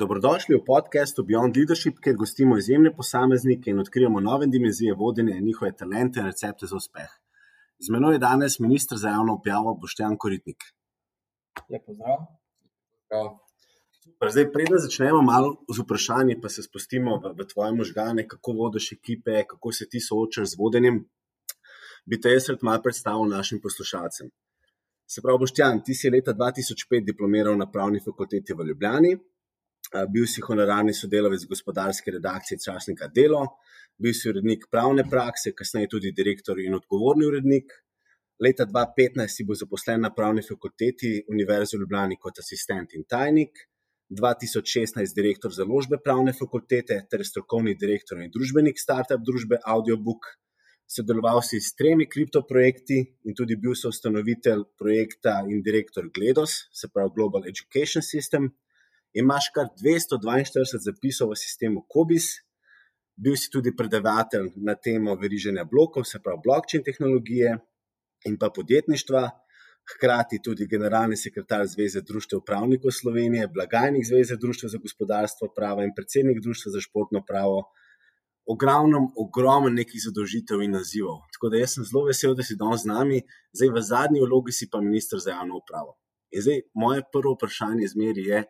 Dobrodošli v podkastu Beyond Leadership, kjer gostimo izjemne posameznike in odkrijemo nove dimenzije vodenja in njihove talente in recepte za uspeh. Z menoj je danes ministr za javno objavo Boštjan Koritnik. Lepo zdrav. Zdaj, preden začnemo malo z vprašanji, pa se spustimo v, v tvoje možgane, kako vodiš ekipe, kako se ti soočaš z vodenjem, bi te jaz rad malo predstavil našim poslušalcem. Se pravi, Boštjan, ti si leta 2005 diplomiral na pravni fakulteti v Ljubljani, bil si honorarni sodelavec gospodarske redakcije časnika Delo, bil si urednik pravne prakse, kasneje tudi direktor in odgovorni urednik. Leta 2015 si bil zaposlen na pravni fakulteti Univerze v Ljubljani kot asistent in tajnik, 2016 direktor založbe pravne fakultete ter strokovni direktor in družbenik startup družbe Audiobook. Sodeloval si s tremi kriptoprojekti in tudi bil so ustanovitelj projekta in direktor GLEDOS, se pravi Global Education System. Imaš kar 242 zapisov v sistemu COBIS, bil si tudi predavatelj na temo veriženja blokov, se pravi blockchain tehnologije in pa podjetništva, hkrati tudi generalni sekretar Zveze društev pravnikov Slovenije, blagajnik Zveze društva za gospodarstvo prava in predsednik društva za športno pravo ogromno, ogromno nekih zadolžitev in nazivov. Tako da jaz sem zelo vesel, da si danes z nami, zdaj v zadnji vlogi si pa ministr za javno upravo. In zdaj moje prvo vprašanje zmeri je,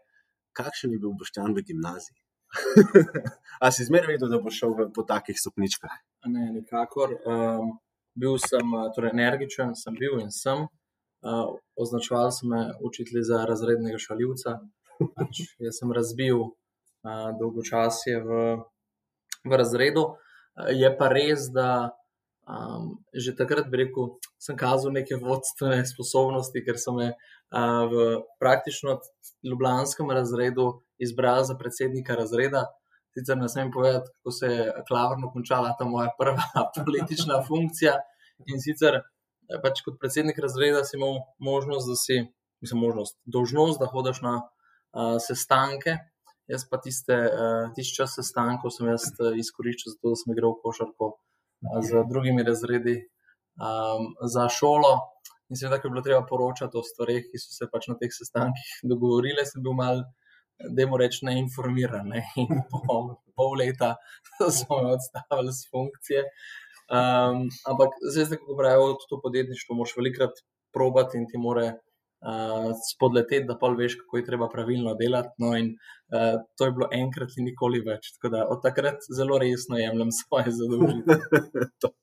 kakšen je bil Boštjan v gimnaziji? A si zmeraj vedel, da bo šel v, po takih stopničkah? Ne, nikakor. Um, bil sem torej, energičen, sem bil in sem. Uh, označval sem me učitelj za razrednega šaljivca. Pač, jaz sem razbil uh, dolgočasje v v razredu. Je pa res, da um, že takrat, bi rekel, sem kazal neke vodstvene sposobnosti, ker so me uh, v praktično ljubljanskem razredu izbrali za predsednika razreda. Sicer ne smem povedati, kako se je klavrno končala ta moja prva politična funkcija. In sicer pač kot predsednik razreda si imel možnost, da si, mislim, možnost, dožnost, da hodiš na uh, sestanke Jaz pa tiste, uh, tiste čas sestankov sem jaz uh, izkoriščal, zato sem igral košarko uh, z drugimi razredi um, za šolo. In seveda, ko je bilo treba poročati o stvarih, ki so se pač na teh sestankih dogovorile, sem bil mal, da jim rečem, neinformiran. Ne? In po pol leta smo me odstavili z funkcije. Um, ampak zdaj, ko pravijo, to podjetništvo moraš velikrat probati in ti more uh, spodleteti, da pa veš, kako je treba pravilno delati. No, in uh, to je bilo enkrat in nikoli več. Tako da od takrat zelo resno jemljem svoje zadovoljstvo.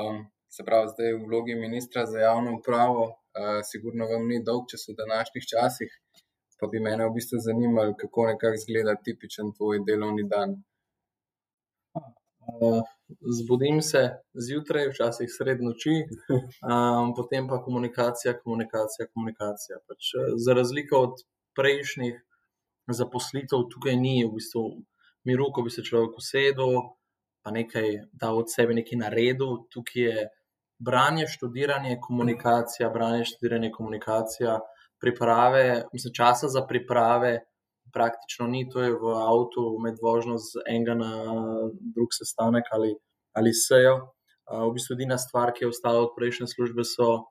um, se pravi, zdaj v vlogi ministra za javno upravo, uh, sigurno vam ni dolg čas v današnjih časih. Pa bi me v bistvu zanimalo, kako nekako izgleda tipičen tvoj delovni dan. Zbudim se zjutraj, včasih sred noči, um, potem pa komunikacija, komunikacija, komunikacija. Pač, eh, za razliko od prejšnjih zaposlitev, tukaj ni v bistvu miru, ko bi se človek usedel, pa nekaj dal od sebe, nekaj naredil. Tukaj je branje, študiranje, komunikacija, branje, študiranje, komunikacija, priprave, mislim, časa za priprave praktično ni, to je v avtu med vožnjo z enega na drug sestanek ali, ali sejo. V bistvu edina stvar, ki je ostala od prejšnje službe, so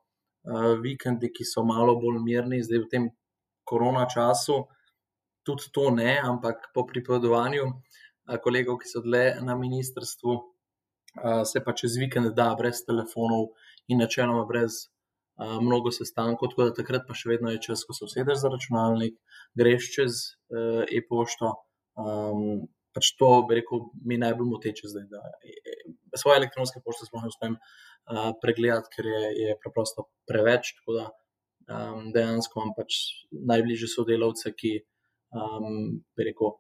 vikendi, ki so malo bolj mirni, zdaj v tem korona času. Tudi to ne, ampak po pripovedovanju kolegov, ki so dle na ministrstvu, se pa čez vikend da, brez telefonov in načeloma brez mnogo sestankov, tako da takrat pa še vedno je čas, ko se usedeš za računalnik, greš čez uh, e-pošto. Um, pač to, bi rekel, mi najbolj moteče zdaj. Da, e, svoje elektronske pošte ne uspem uh, pregledati, ker je, je preprosto preveč. Tako da um, dejansko imam pač najbližje sodelavce, ki um, rekel,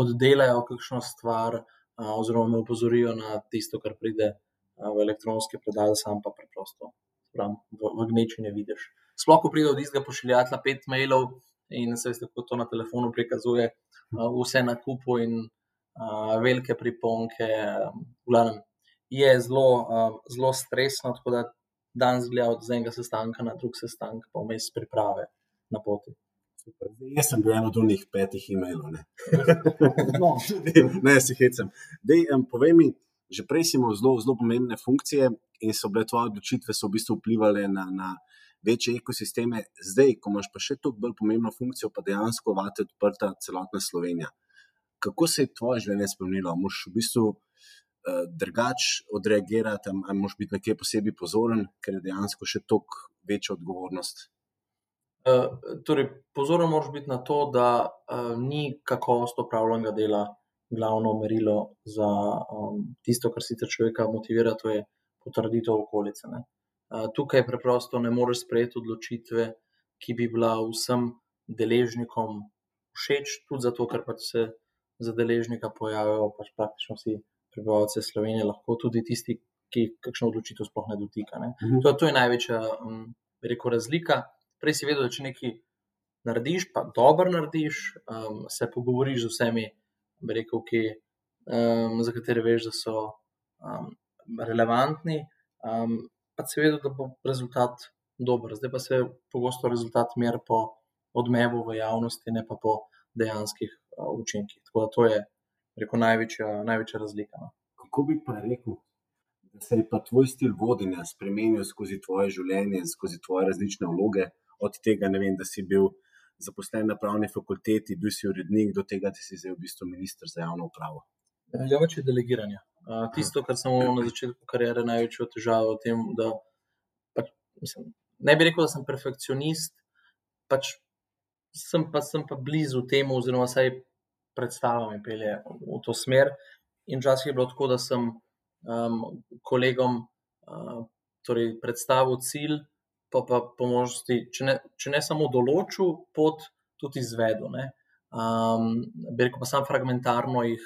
oddelajo kakšno stvar. Uh, oziroma, me opozorijo na tisto, kar pride v elektronski predal, sam pa preprosto pravim, v, v gneči ne vidiš. Sploh, ko pride od istega pošiljatelja pet mailov in se veste, kako to na telefonu prikazuje, uh, vse na kupu in uh, velike priponke. Glavnem, je zelo, uh, zelo stresno, tako da dan zgleda od enega sestanka na drug sestanek, pa vmes priprave na poti. Super. Jaz sem bil eno od njih petih e-mailov. Ne, no, ne si hecam. Dej, um, povej mi, že prej imel zelo, zelo pomembne funkcije in so bile tvoje odločitve v bistvu vplivali na, na, večje ekosisteme, zdaj, ko imaš pa še toliko bolj pomembno funkcijo, pa dejansko vate odprta celotna Slovenija. Kako se je tvoje življenje spremenilo? Moš v bistvu uh, drugače odreagirati, ali moš biti nekje posebej pozoren, ker je dejansko še toliko večja odgovornost. Uh, torej, pozoren moraš biti na to, da uh, ni kakovost opravljenega dela glavno merilo za um, tisto, kar sicer človeka motivira, to je potrditev okolice. Ne? Tukaj preprosto ne moreš sprejeti odločitve, ki bi bila vsem deležnikom všeč, tudi zato, ker pač se za deležnika pojavijo pač praktično vsi prebivalci Slovenije, lahko tudi tisti, ki kakšno odločitev sploh ne dotika. Ne. Mhm. To, to je največja um, rekel, razlika. Prej si vedel, da če nekaj narediš, pa dobro narediš, um, se pogovoriš z vsemi, rekel, ki, um, za katere veš, da so um, relevantni. Um, pa se vedel, da bo rezultat dober. Zdaj pa se pogosto rezultat meri po odmevu v javnosti, ne pa po dejanskih uh, učinkih. Tako da to je rekel, največja, največja razlika. No. Kako bi pa rekel, da se je pa tvoj stil vodenja spremenil skozi tvoje življenje, skozi tvoje različne vloge, od tega, vem, da si bil. Zaposlen na pravni fakulteti, bil si urednik, do tega, da si zdaj v bistvu ministr za javno upravo. Ja, več je delegiranja tisto, kar sem imel na začetku kariere, največjo težavo v tem, da pač, mislim, ne bi rekel, da sem perfekcionist, pač sem pa, sem pa blizu temu, oziroma vsaj predstava mi pelje v to smer. In včasih je bilo tako, da sem um, kolegom uh, torej predstavil cilj, pa pa po možnosti, če ne, če ne samo določil, pot tudi izvedel. Um, bi rekel, pa sem fragmentarno jih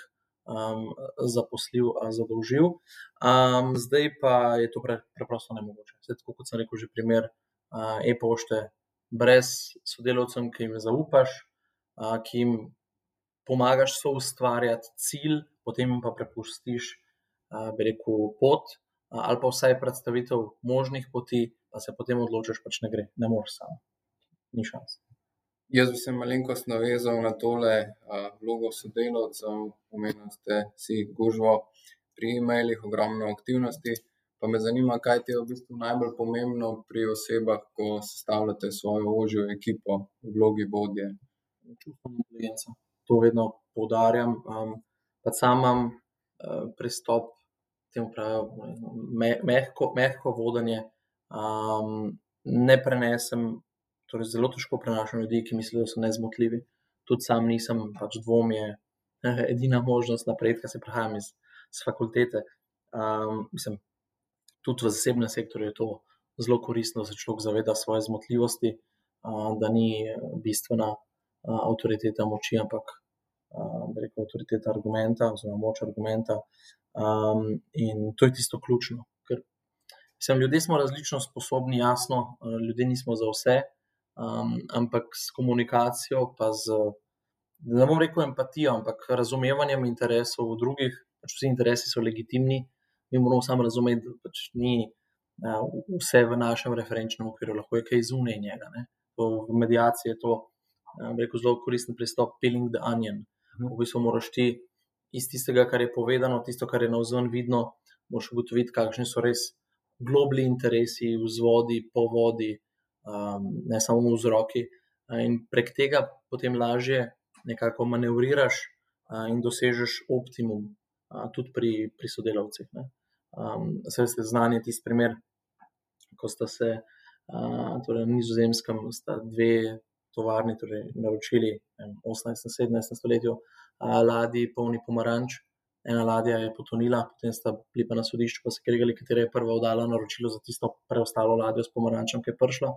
um, zaposlil, zadolžil. Um, zdaj pa je to pre, preprosto ne mogoče. Zdaj, tako kot sem rekel, že primer uh, e-pošte, brez sodelavcev, ki jim zaupaš, uh, ki jim pomagaš so ustvarjati cilj, potem jim pa prepustiš, uh, rekel, pot. Ali pa vsaj predstavitev možnih poti, pa se potem odločiš, pač ne gre, ne moreš sam. Ni šans. Jaz bi se malenkost navezal na tole vlogo sodelavcev, omenili ste si gužvo pri e-mailih, ogromno aktivnosti. Pa me zanima, kaj ti je v bistvu najbolj pomembno pri osebah, ko sestavljate svojo ožjo ekipo v vlogi vodje. Čustvena inteligenca. To vedno poudarjam. Um, pa sam imam uh, pristop temu, pravi, me, mehko, mehko vodenje. Um, ne prenesem torej zelo težko prenašam ljudi, ki mislijo, da so nezmotljivi. Tudi sam nisem, pač dvom je edina možnost napredka, se prihajam iz, iz fakultete. Um, mislim, tudi v zasebnem sektorju je to zelo koristno, da se človek zaveda svoje zmotljivosti, uh, da ni bistvena uh, avtoriteta moči, ampak rekel, avtoriteta argumenta oziroma moč argumenta. Um, in to je tisto ključno. Ker mislim, ljudje smo različno sposobni, jasno, ljudje nismo za vse um, ampak s komunikacijo, pa z, ne bom rekel empatijo, ampak razumevanjem interesov drugih, pač vsi interesi so legitimni, mi moramo samo razumeti, da pač ni uh, vse v našem referenčnem okviru, lahko je kaj zunaj njega. Ne. V medijaciji je to um, rekel, zelo koristen pristop, peeling the onion. V bistvu moraš ti iz tistega, kar je povedano, tisto, kar je na vzven vidno, moš ugotoviti, kakšni so res globli interesi, vzvodi, povodi, um, ne samo vzroki. In prek tega potem lažje nekako manevriraš uh, in dosežeš optimum, uh, tudi pri, pri sodelavcih. Um, Saj ste znani tisti primer, ko sta se uh, torej na nizozemskem dve tovarni torej naročili v 18. in 17. stoletju ladji polni pomaranč. Ena ladja je potonila, potem sta bili pa na sodišču, pa se kregali, katera je prva oddala naročilo za tisto preostalo ladjo s pomarančem, ki je prišla.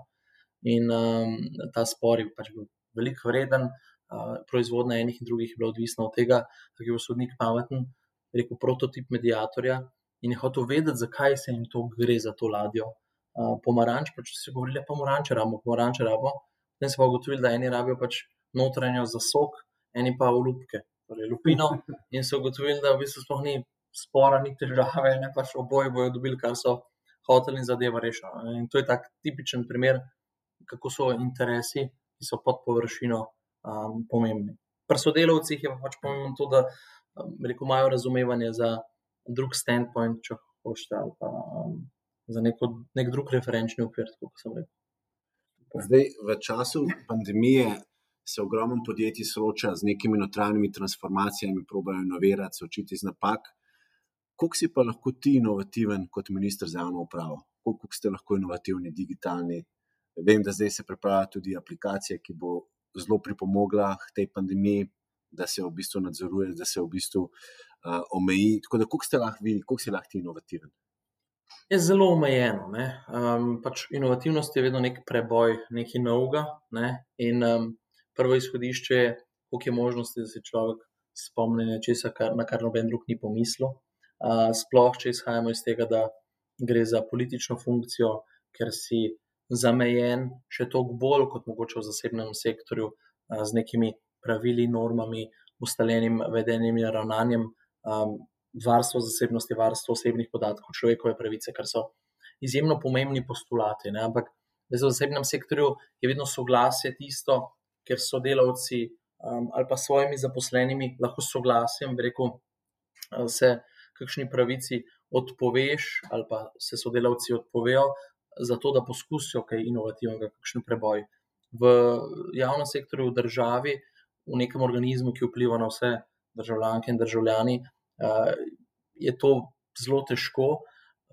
In um, ta spor je pač bil veliko vreden, uh, proizvodnja enih in drugih je bila odvisna od tega, da je bil sodnik pameten, rekel prototip medijatorja in je hotel vedeti, zakaj se jim to gre za to ladjo. Uh, pomaranč, pač so govorili, pa moranče rabo, pomaranče rabo. Potem pa ugotovili, da eni rabijo pač notranjo za sok, eni pa olupke, torej lupino. In so ugotovili, da v bistvu sploh ni spora, ni težave, ne pač oboje bojo dobili, kar so hoteli in zadeva rešila. In to je tak tipičen primer kako so interesi, ki so pod površino, um, pomembni. Pri sodelavcih je pa pač pomembno to, da um, rekel, imajo razumevanje za drug standpoint, če hočete, ali pa um, za neko, nek drug referenčni okvir, kot sem rekel. Zdaj, v času pandemije se ogromno podjetij sooča z nekimi notranjimi transformacijami, probojajo inovirati, se učiti iz napak. Kako si pa lahko ti inovativen kot ministr za javno upravo? Kako ste lahko inovativni, digitalni? Vem, da zdaj se pripravlja tudi aplikacija, ki bo zelo pripomogla k tej pandemiji, da se v bistvu nadzoruje, da se v bistvu uh, omeji. Tako da, kako ste lahko vi, kako si lahko ti inovativen? Je zelo omejeno. Um, pač inovativnost je vedno nek preboj, nekaj novega. Ne? In um, prvo izhodišče je, koliko je možnosti, da se človek spomni nečesa, kar, na kar noben drug ni pomislil. Uh, sploh, če izhajamo iz tega, da gre za politično funkcijo, ker si zamejen, še toliko bolj kot mogoče v zasebnem sektorju, uh, z nekimi pravili, normami, ustaljenim vedenjem in ravnanjem, um, varstvo zasebnosti, varstvo osebnih podatkov, človekove pravice, kar so izjemno pomembni postulati. Ne? Ampak v zasebnem sektorju je vedno soglasje tisto, ker so delavci um, ali pa svojimi zaposlenimi lahko soglasjem, rekel, se kakšni pravici odpoveš, ali pa se sodelavci odpovejo, zato da poskusijo kaj inovativnega, kakšen preboj. V javnem sektorju, v državi, v nekem organizmu, ki vpliva na vse državljanke in državljani, uh, je to zelo težko.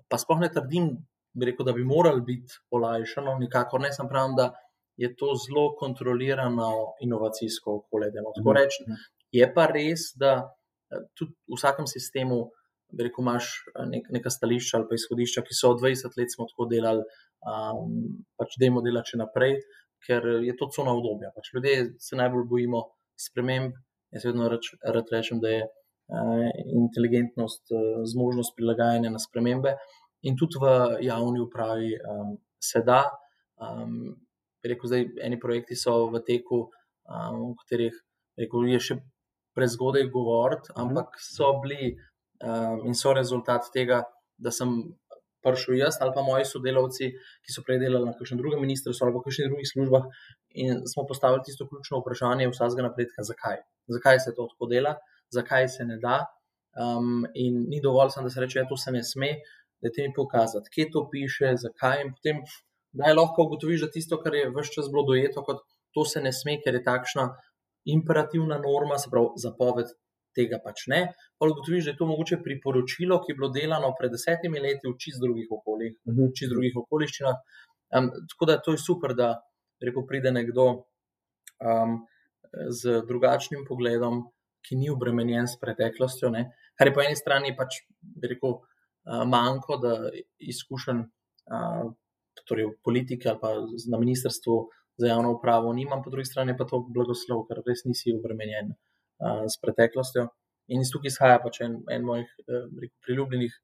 Pa sploh ne trdim, bi rekel, da bi morali biti olajšano, nikakor ne, sem pravim, da je to zelo kontrolirano inovacijsko okolje. Mhm. Reči, je pa res, da eh, tudi v vsakem sistemu. Rekel, imaš eh, nek, neka stališča ali pa izhodišča, ki so 20 let smo tako delali, um, pač da jim delamo še naprej, ker je to cona obdobja. Pač ljudje se najbolj bojimo sprememb. Jaz vedno rad rečem, da je inteligentnost, uh, zmožnost prilagajanja na spremembe, in tudi v javni upravi um, se da. Um, rekel, zdaj, eni projekti so v teku, um, v katerih rekel, je še prezgodaj govoriti, mhm. ampak so bili um, in so rezultat tega, da sem prišel jaz ali pa moji sodelavci, ki so prej delali na kakšnem drugem ministrstvu ali pa v kakšnih drugih službah, in smo postavili tisto ključno vprašanje vsakega napredka, zakaj. Zakaj se to tako dela, zakaj se ne da. Um, in ni dovolj, sem, da se reče, da ja, to se ne sme, da ti mi pokazati, kje to piše, zakaj. In potem, da je lahko ugotoviš, da tisto, kar je vse čas bilo dojeto, kot to se ne sme, ker je takšna imperativna norma, se pravi, zapoved tega pač ne. Pa ugotoviš, da je to mogoče priporočilo, ki je bilo delano pred desetimi leti v čist drugih okoljih, uh -huh. v čist drugih okoliščinah. Um, tako da to je super, da rekel, pride nekdo um, z drugačnim pogledom, ki ni obremenjen s preteklostjo. Ne? Kar je po eni strani pač, rekel, manjko, da izkušen. Uh, Torej, v politiki ali pa na ministrstvu za javno upravo, nimam, po drugi strani pa to blagoslov, ker res nisi obremenjen s preteklostjo. In iz tukaj izhaja pač en, en mojih eh, priljubljenih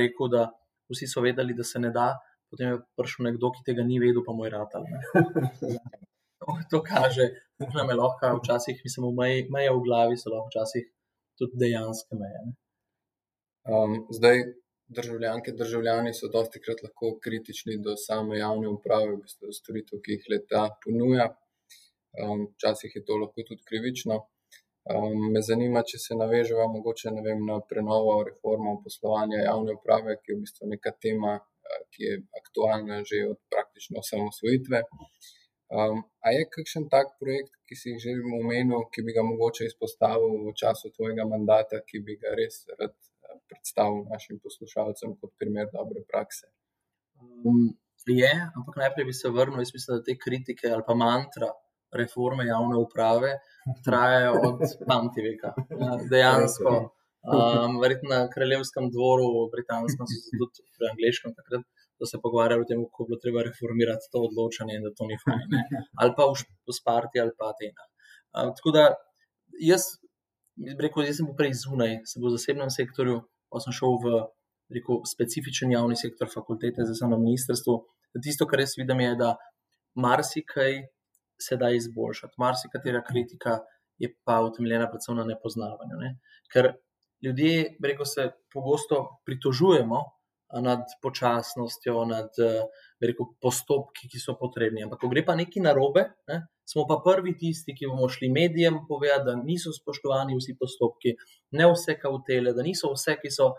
rekel, da vsi so vedeli, da se ne da, potem je prišel nekdo, ki tega ni vedel, pa moj rad. to kaže, nam je lahko včasih, mislim, meje, meje v glavi so lahko včasih tudi dejanske meje. Um, zdaj, državljanke, državljani so dosti krat lahko kritični do same javne uprave, bistvu storitev, ki jih leta ponuja. Um, včasih je to lahko tudi krivično. Um, me zanima, če se navežemo mogoče vem, na prenovo, reformo poslovanja javne uprave, ki je v bistvu neka tema, eh, ki je aktualna že od praktično osamosvojitve. Um, a je kakšen tak projekt, ki si jih že omenil, ki bi ga mogoče izpostavil v času tvojega mandata, ki bi ga res rad eh, predstavil našim poslušalcem kot primer dobre prakse? Um, je, ampak najprej bi se vrnil, jaz mislim, da te kritike ali pa mantra reforme javne uprave trajajo od pamtiveka. Ja, dejansko, um, verjetno na kraljevskem dvoru, v britanskem, tudi v angliškem, takrat so se pogovarjali o tem, kako bo treba reformirati to odločanje in da to ni fajn. Ali pa v Sparti ali pa Atena. Um, tako da jaz, rekel, jaz sem bil prej zunaj, sem bil v zasebnem sektorju, pa sem šel v rekel, specifičen javni sektor fakultete za samo ministrstvo. Tisto, kar jaz vidim, je, da marsikaj se da izboljšati. Marsikatera kritika je pa utemeljena predvsem na nepoznavanju. Ne? Ker ljudje, reko se, pogosto pritožujemo nad počasnostjo, nad reko, postopki, ki so potrebni. Ampak, ko gre pa nekaj narobe, ne, smo pa prvi tisti, ki bomo šli medijem povedati, da niso spoštovani vsi postopki, ne vse kautele, da niso vse, ki so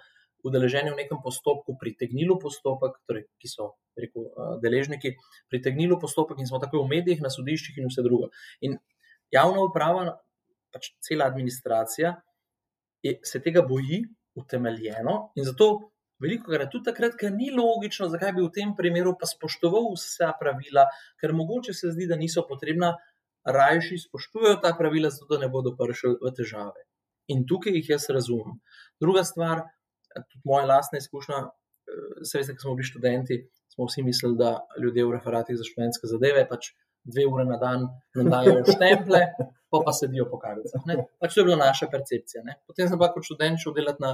udeleženi v nekem postopku, pritegnili postopek, torej, ki so rekel, deležniki, pritegnili postopek in smo tako v medijih, na sodiščih in vse drugo. In javna uprava, pač cela administracija, je, se tega boji, utemeljeno in zato. Veliko krat tudi takrat, ker ni logično, zakaj bi v tem primeru pa spoštoval vsa pravila, ker mogoče se zdi, da niso potrebna, rajši spoštujejo ta pravila, zato da ne bodo prišli v težave. In tukaj jih jaz razumem. Druga stvar, tudi moja lastna izkušnja, se veste, ko smo bili študenti, smo vsi mislili, da ljudje v referatih za študentske zadeve pač dve ure na dan dajo štemple, pa pa sedijo po kavicah. Pač to je bila naša percepcija. Ne? Potem sem pa kot študent šel delati na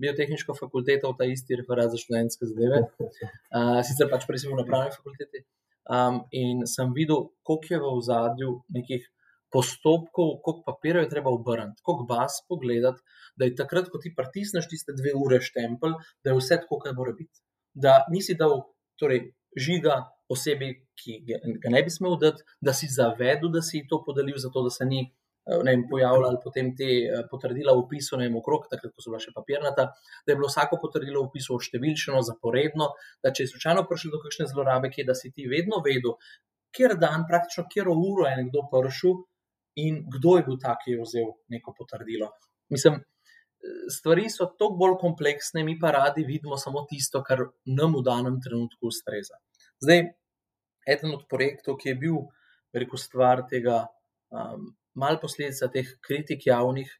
biotehniško fakulteto v ta isti referat za študentske zadeve, uh, sicer pač prej sem na pravni fakulteti. Um, in sem videl, koliko je v zadju nekih postopkov, koliko papirjev je treba obrniti, koliko baz pogledati, da je takrat, ko ti pritisneš tiste dve ure štempelj, da je vse tako, kot mora biti. Da nisi dal torej, žiga osebi, ki ga ne bi smel dati, da si zavedel, da si to podelil, zato da se ni vem, pojavljalo potem te potrdila v opisu, ne vem, okrog, takrat, ko so bila še papirnata, da je bilo vsako potrdilo v opisu oštevilčeno, zaporedno, da če je slučajno prišlo do kakšne zlorabe, ki je, da si ti vedno vedel, kjer dan, praktično kjer uro je nekdo prišel in kdo je bil ta, ki je vzel neko potrdilo. Mislim, stvari so toliko bolj kompleksne, mi pa radi vidimo samo tisto, kar nam v danem trenutku ustreza. Zdaj, eden od projektov, ki je bil, rekel, stvar tega, um, malo posledica teh kritik javnih,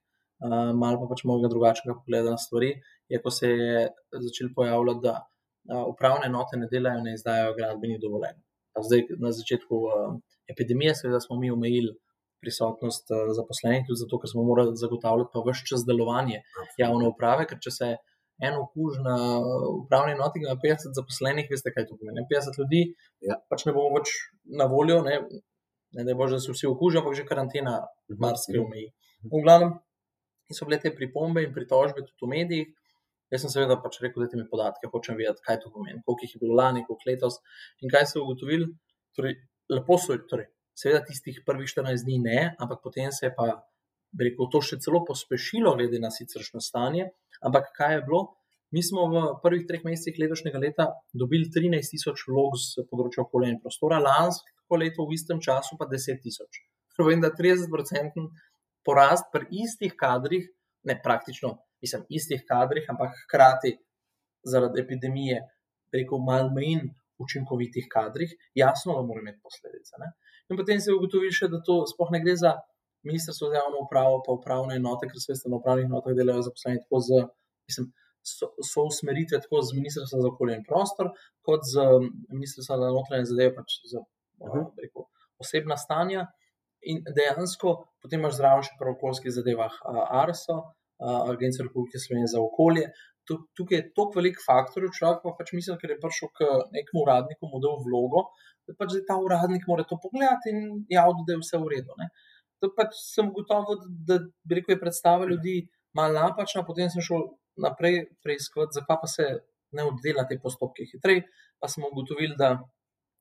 um, malo pa pač mojega drugačnega pogleda na stvari, je, ko se je začel pojavljati, da uh, upravne enote ne delajo, ne izdajajo gradbenih dovoljenj. Zdaj, na začetku uh, epidemije, seveda, smo mi omejili prisotnost zaposlenih, tudi zato, ker smo morali zagotavljati pa vse čas delovanje javne uprave, ker če se en okuž na upravni enoti, ima 50 zaposlenih, veste, kaj to pomeni. 50 ljudi, ja. pač ne bomo več na voljo, ne, ne da bože, da se vsi okužijo, ampak že karantena, Mhm. marsikaj omeji. V glavnem, so bile te pripombe in pritožbe tudi v medijih. Jaz sem seveda pač rekel, da ti mi podatke, hočem vedeti, kaj to pomeni, koliko jih je bilo lani, koliko letos. In kaj so ugotovili? Torej, lepo so, torej, seveda tistih prvih 14 dni ne, ampak potem se je pa, rekel, to še celo pospešilo, glede na siceršno stanje. Ampak kaj je bilo? Mi smo v prvih treh mesecih letošnjega leta dobili 13 tisoč vlog z področja okolja in prostora, lansko leto v istem času pa 10 tisoč. Povem, da 30-procenten porast pri istih kadrih, ne praktično, mislim, istih kadrih, ampak hkrati zaradi epidemije, rekel, malo manj učinkovitih kadrih, jasno, da mora imeti posledice. Ne? In potem se je ugotovilo še, da to sploh ne gre za ministrstvo za javno upravo, pa upravne enote, ker se veste, na upravnih enotah delajo zaposleni tako z, mislim, so, so usmeritve tako z ministrstva za okolje in prostor, kot z ministrstva za notranje zadeve, pač za uh, rekel, osebna stanja. In dejansko potem imaš zraven še pri okoljskih zadevah ARSO, Agencijo Republike Slovenije za okolje. Tukaj je toliko velik faktor, človek pa pač misli, ker je prišel k nekemu uradniku, mu dal vlogo, da pač ta uradnik mora to pogledati in javno, da je vse v redu. Ne. To pač sem gotovo, da bi rekel, je predstava ljudi malo napačna, potem sem šel naprej preiskovati, zakaj pa se ne oddela te postopke hitreje, pa smo ugotovili, da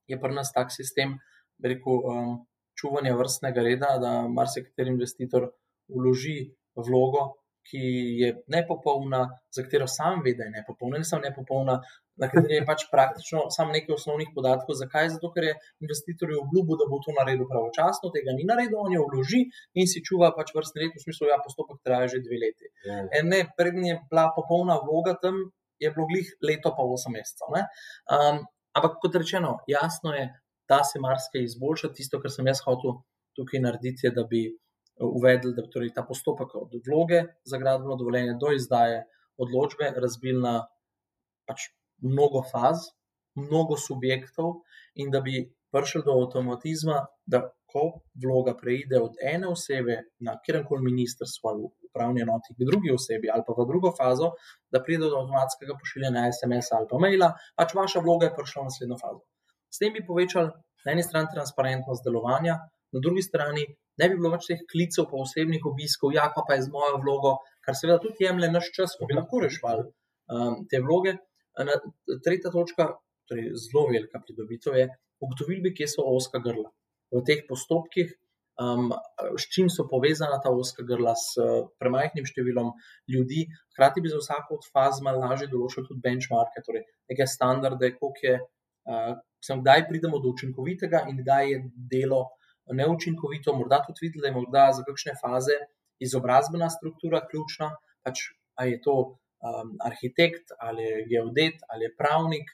je pri nas tak sistem, bi rekel, um, čuvanja vrstnega reda, da marsikateri investitor vloži vlogo, ki je nepopolna, za katero sam ve, da je nepopolna, ne samo nepopolna, na kateri je pač praktično samo nekaj osnovnih podatkov. Zakaj? Zato, ker je investitor obljubil, da bo to naredil pravočasno, tega ni naredil, on jo vloži in si čuva pač vrstni red, v smislu, da ja, postopek traja že dve leti. Ja. Ne, prednji je bila popolna vloga tam, je bilo glih leto pa osem mesecev. Um, ampak kot rečeno, jasno je, da se marsikaj izboljša. Tisto, kar sem jaz hotel tukaj narediti, je, da bi uvedli da, torej, ta postopek od vloge za gradbeno dovoljenje do izdaje odločbe razbil na pač mnogo faz, mnogo subjektov, in da bi prišli do avtomatizma, da ko vloga preide od ene osebe na kjerkoli ministrstvo ali upravni enoti k drugi osebi ali pa v drugo fazo, da pride do avtomatskega pošiljanja SMS ali pa maila, pač vaša vloga je prišla v naslednjo fazo. S tem bi povečali na eni strani transparentnost delovanja, na drugi strani ne bi bilo več teh klicev po osebnih obiskov, ja, pa je z mojo vlogo, kar seveda tudi jemlje naš čas, ko bi lahko rešvali um, te vloge. Na, tretja točka, torej zelo velika pridobitev je, ugotovili bi, kje so oska grla v teh postopkih. um, s čim so povezana ta oska grla, s premajhnim številom ljudi. Hkrati bi za vsako od faz malo lažje določil tudi benchmarke, torej neke standarde, koliko je, uh, kdaj pridemo do učinkovitega in kdaj je delo neučinkovito. Morda tudi videti, da je morda za kakšne faze izobrazbena struktura ključna, pač ali je to um, arhitekt ali je geodet ali je pravnik.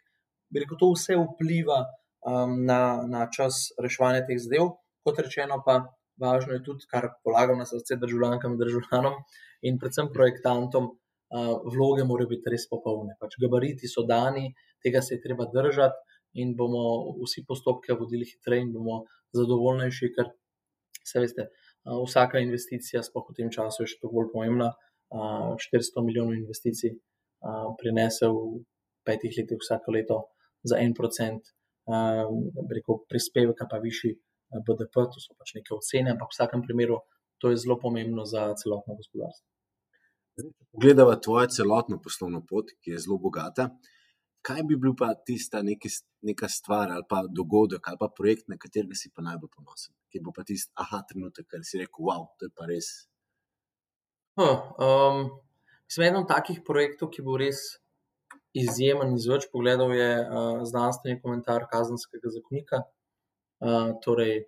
Rekel, to vse vpliva um, na, na čas reševanja teh zadev kot rečeno, pa važno je tudi, kar polagam na srce državljankam in državljanom, in predvsem projektantom, vloge morajo biti res popolne. Pač gabariti so dani, tega se je treba držati, in bomo vsi postopke vodili hitreje, in bomo zadovoljnejši, ker se veste. Vsaka investicija, sploh v tem času, je še toliko bolj pomembna. 400 milijonov investicij prinese v petih letih vsako leto za en procent, rekel, prispevka pa višji BDP, to so pač neke ocene, ampak v vsakem primeru to je zelo pomembno za celotno gospodarstvo. Gledava tvojo celotno poslovno pot, ki je zelo bogata. Kaj bi bil pa tista neki, neka stvar ali pa dogodek ali pa projekt, na katerega si pa najbolj ponosen? Ki bo pa tisti aha trenutek, ker si rekel, wow, to je pa res. Huh, um, sem eden od takih projektov, ki bo res izjemen iz več pogledov, je uh, znanstveni komentar kazenskega zakonika, torej,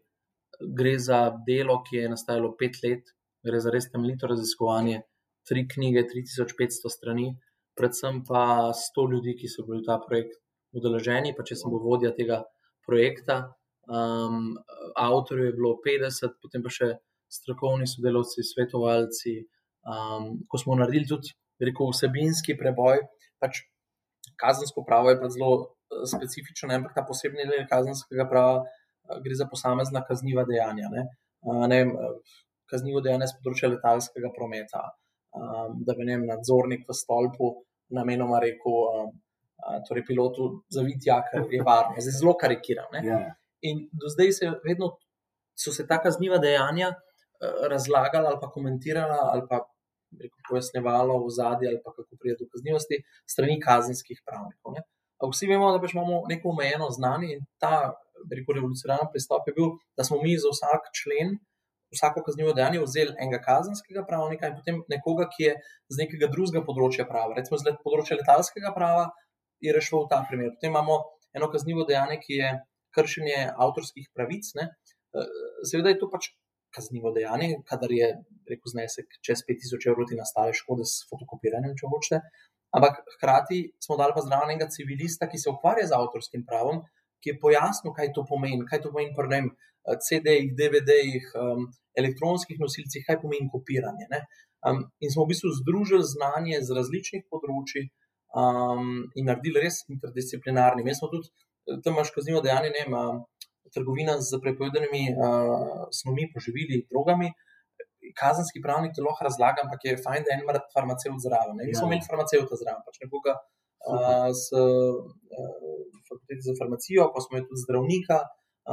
gre za delo, ki je nastajalo pet let, gre za res temeljito raziskovanje, tri knjige, 3500 strani, predvsem pa 100 ljudi, ki so bili v ta projekt udeleženi, pa če sem bil vodja tega projekta. Um, avtorjev je bilo 50, potem pa še strokovni sodelavci, svetovalci. Um, ko smo naredili tudi, rekel, vsebinski preboj, pač kazensko pravo je pa zelo specifično, ampak ta posebni del kazenskega prava gre za posamezna kazniva dejanja. Ne? Ne, kaznivo dejanje z področja letalskega prometa, da bi ne, nadzornik v stolpu namenoma rekel, torej pilotu, zaviti, ker je varno. Zdaj zelo karikiram. Yeah. Ja. In do zdaj se vedno so se ta kazniva dejanja razlagala ali pa komentirala ali pa rekel, pojasnjevalo v zadnji ali pa kako pride do kaznivosti strani kazenskih pravnikov. Ne? Vsi vemo, da pač imamo neko omejeno znanje in ta rekel, revolucionaren pristop je bil, da smo mi za vsak člen, vsako kaznivo dejanje vzeli enega kazenskega pravnika in potem nekoga, ki je z nekega drugega področja prava, recimo z področja letalskega prava, je rešil ta primer. Potem imamo eno kaznivo dejanje, ki je kršenje avtorskih pravic. Ne? Seveda je to pač kaznivo dejanje, kadar je rekel znesek čez 5000 evrov, ti nastale škode s fotokopiranjem, če hočete. Ampak hkrati smo dali pa zraven enega civilista, ki se ukvarja z avtorskim pravom, ki je pojasnil, kaj to pomeni, kaj to pomeni pri eh, CD-jih, DVD-jih, um, elektronskih nosilcih, kaj pomeni kopiranje. Um, in smo v bistvu združili znanje z različnih področji um, in naredili res interdisciplinarni. Mi smo tudi eh, tam imaš kaznivo dejanje, ne vem, trgovina z prepovedanimi uh, snovmi, poživili, drogami. Kazenski pravnik to lahko razlaga, ampak je fajn, da je en farmaceut zraven. Mi smo ja. imeli farmaceuta zraven, pač nekoga, z fakultete za farmacijo, pa smo imeli tudi zdravnika,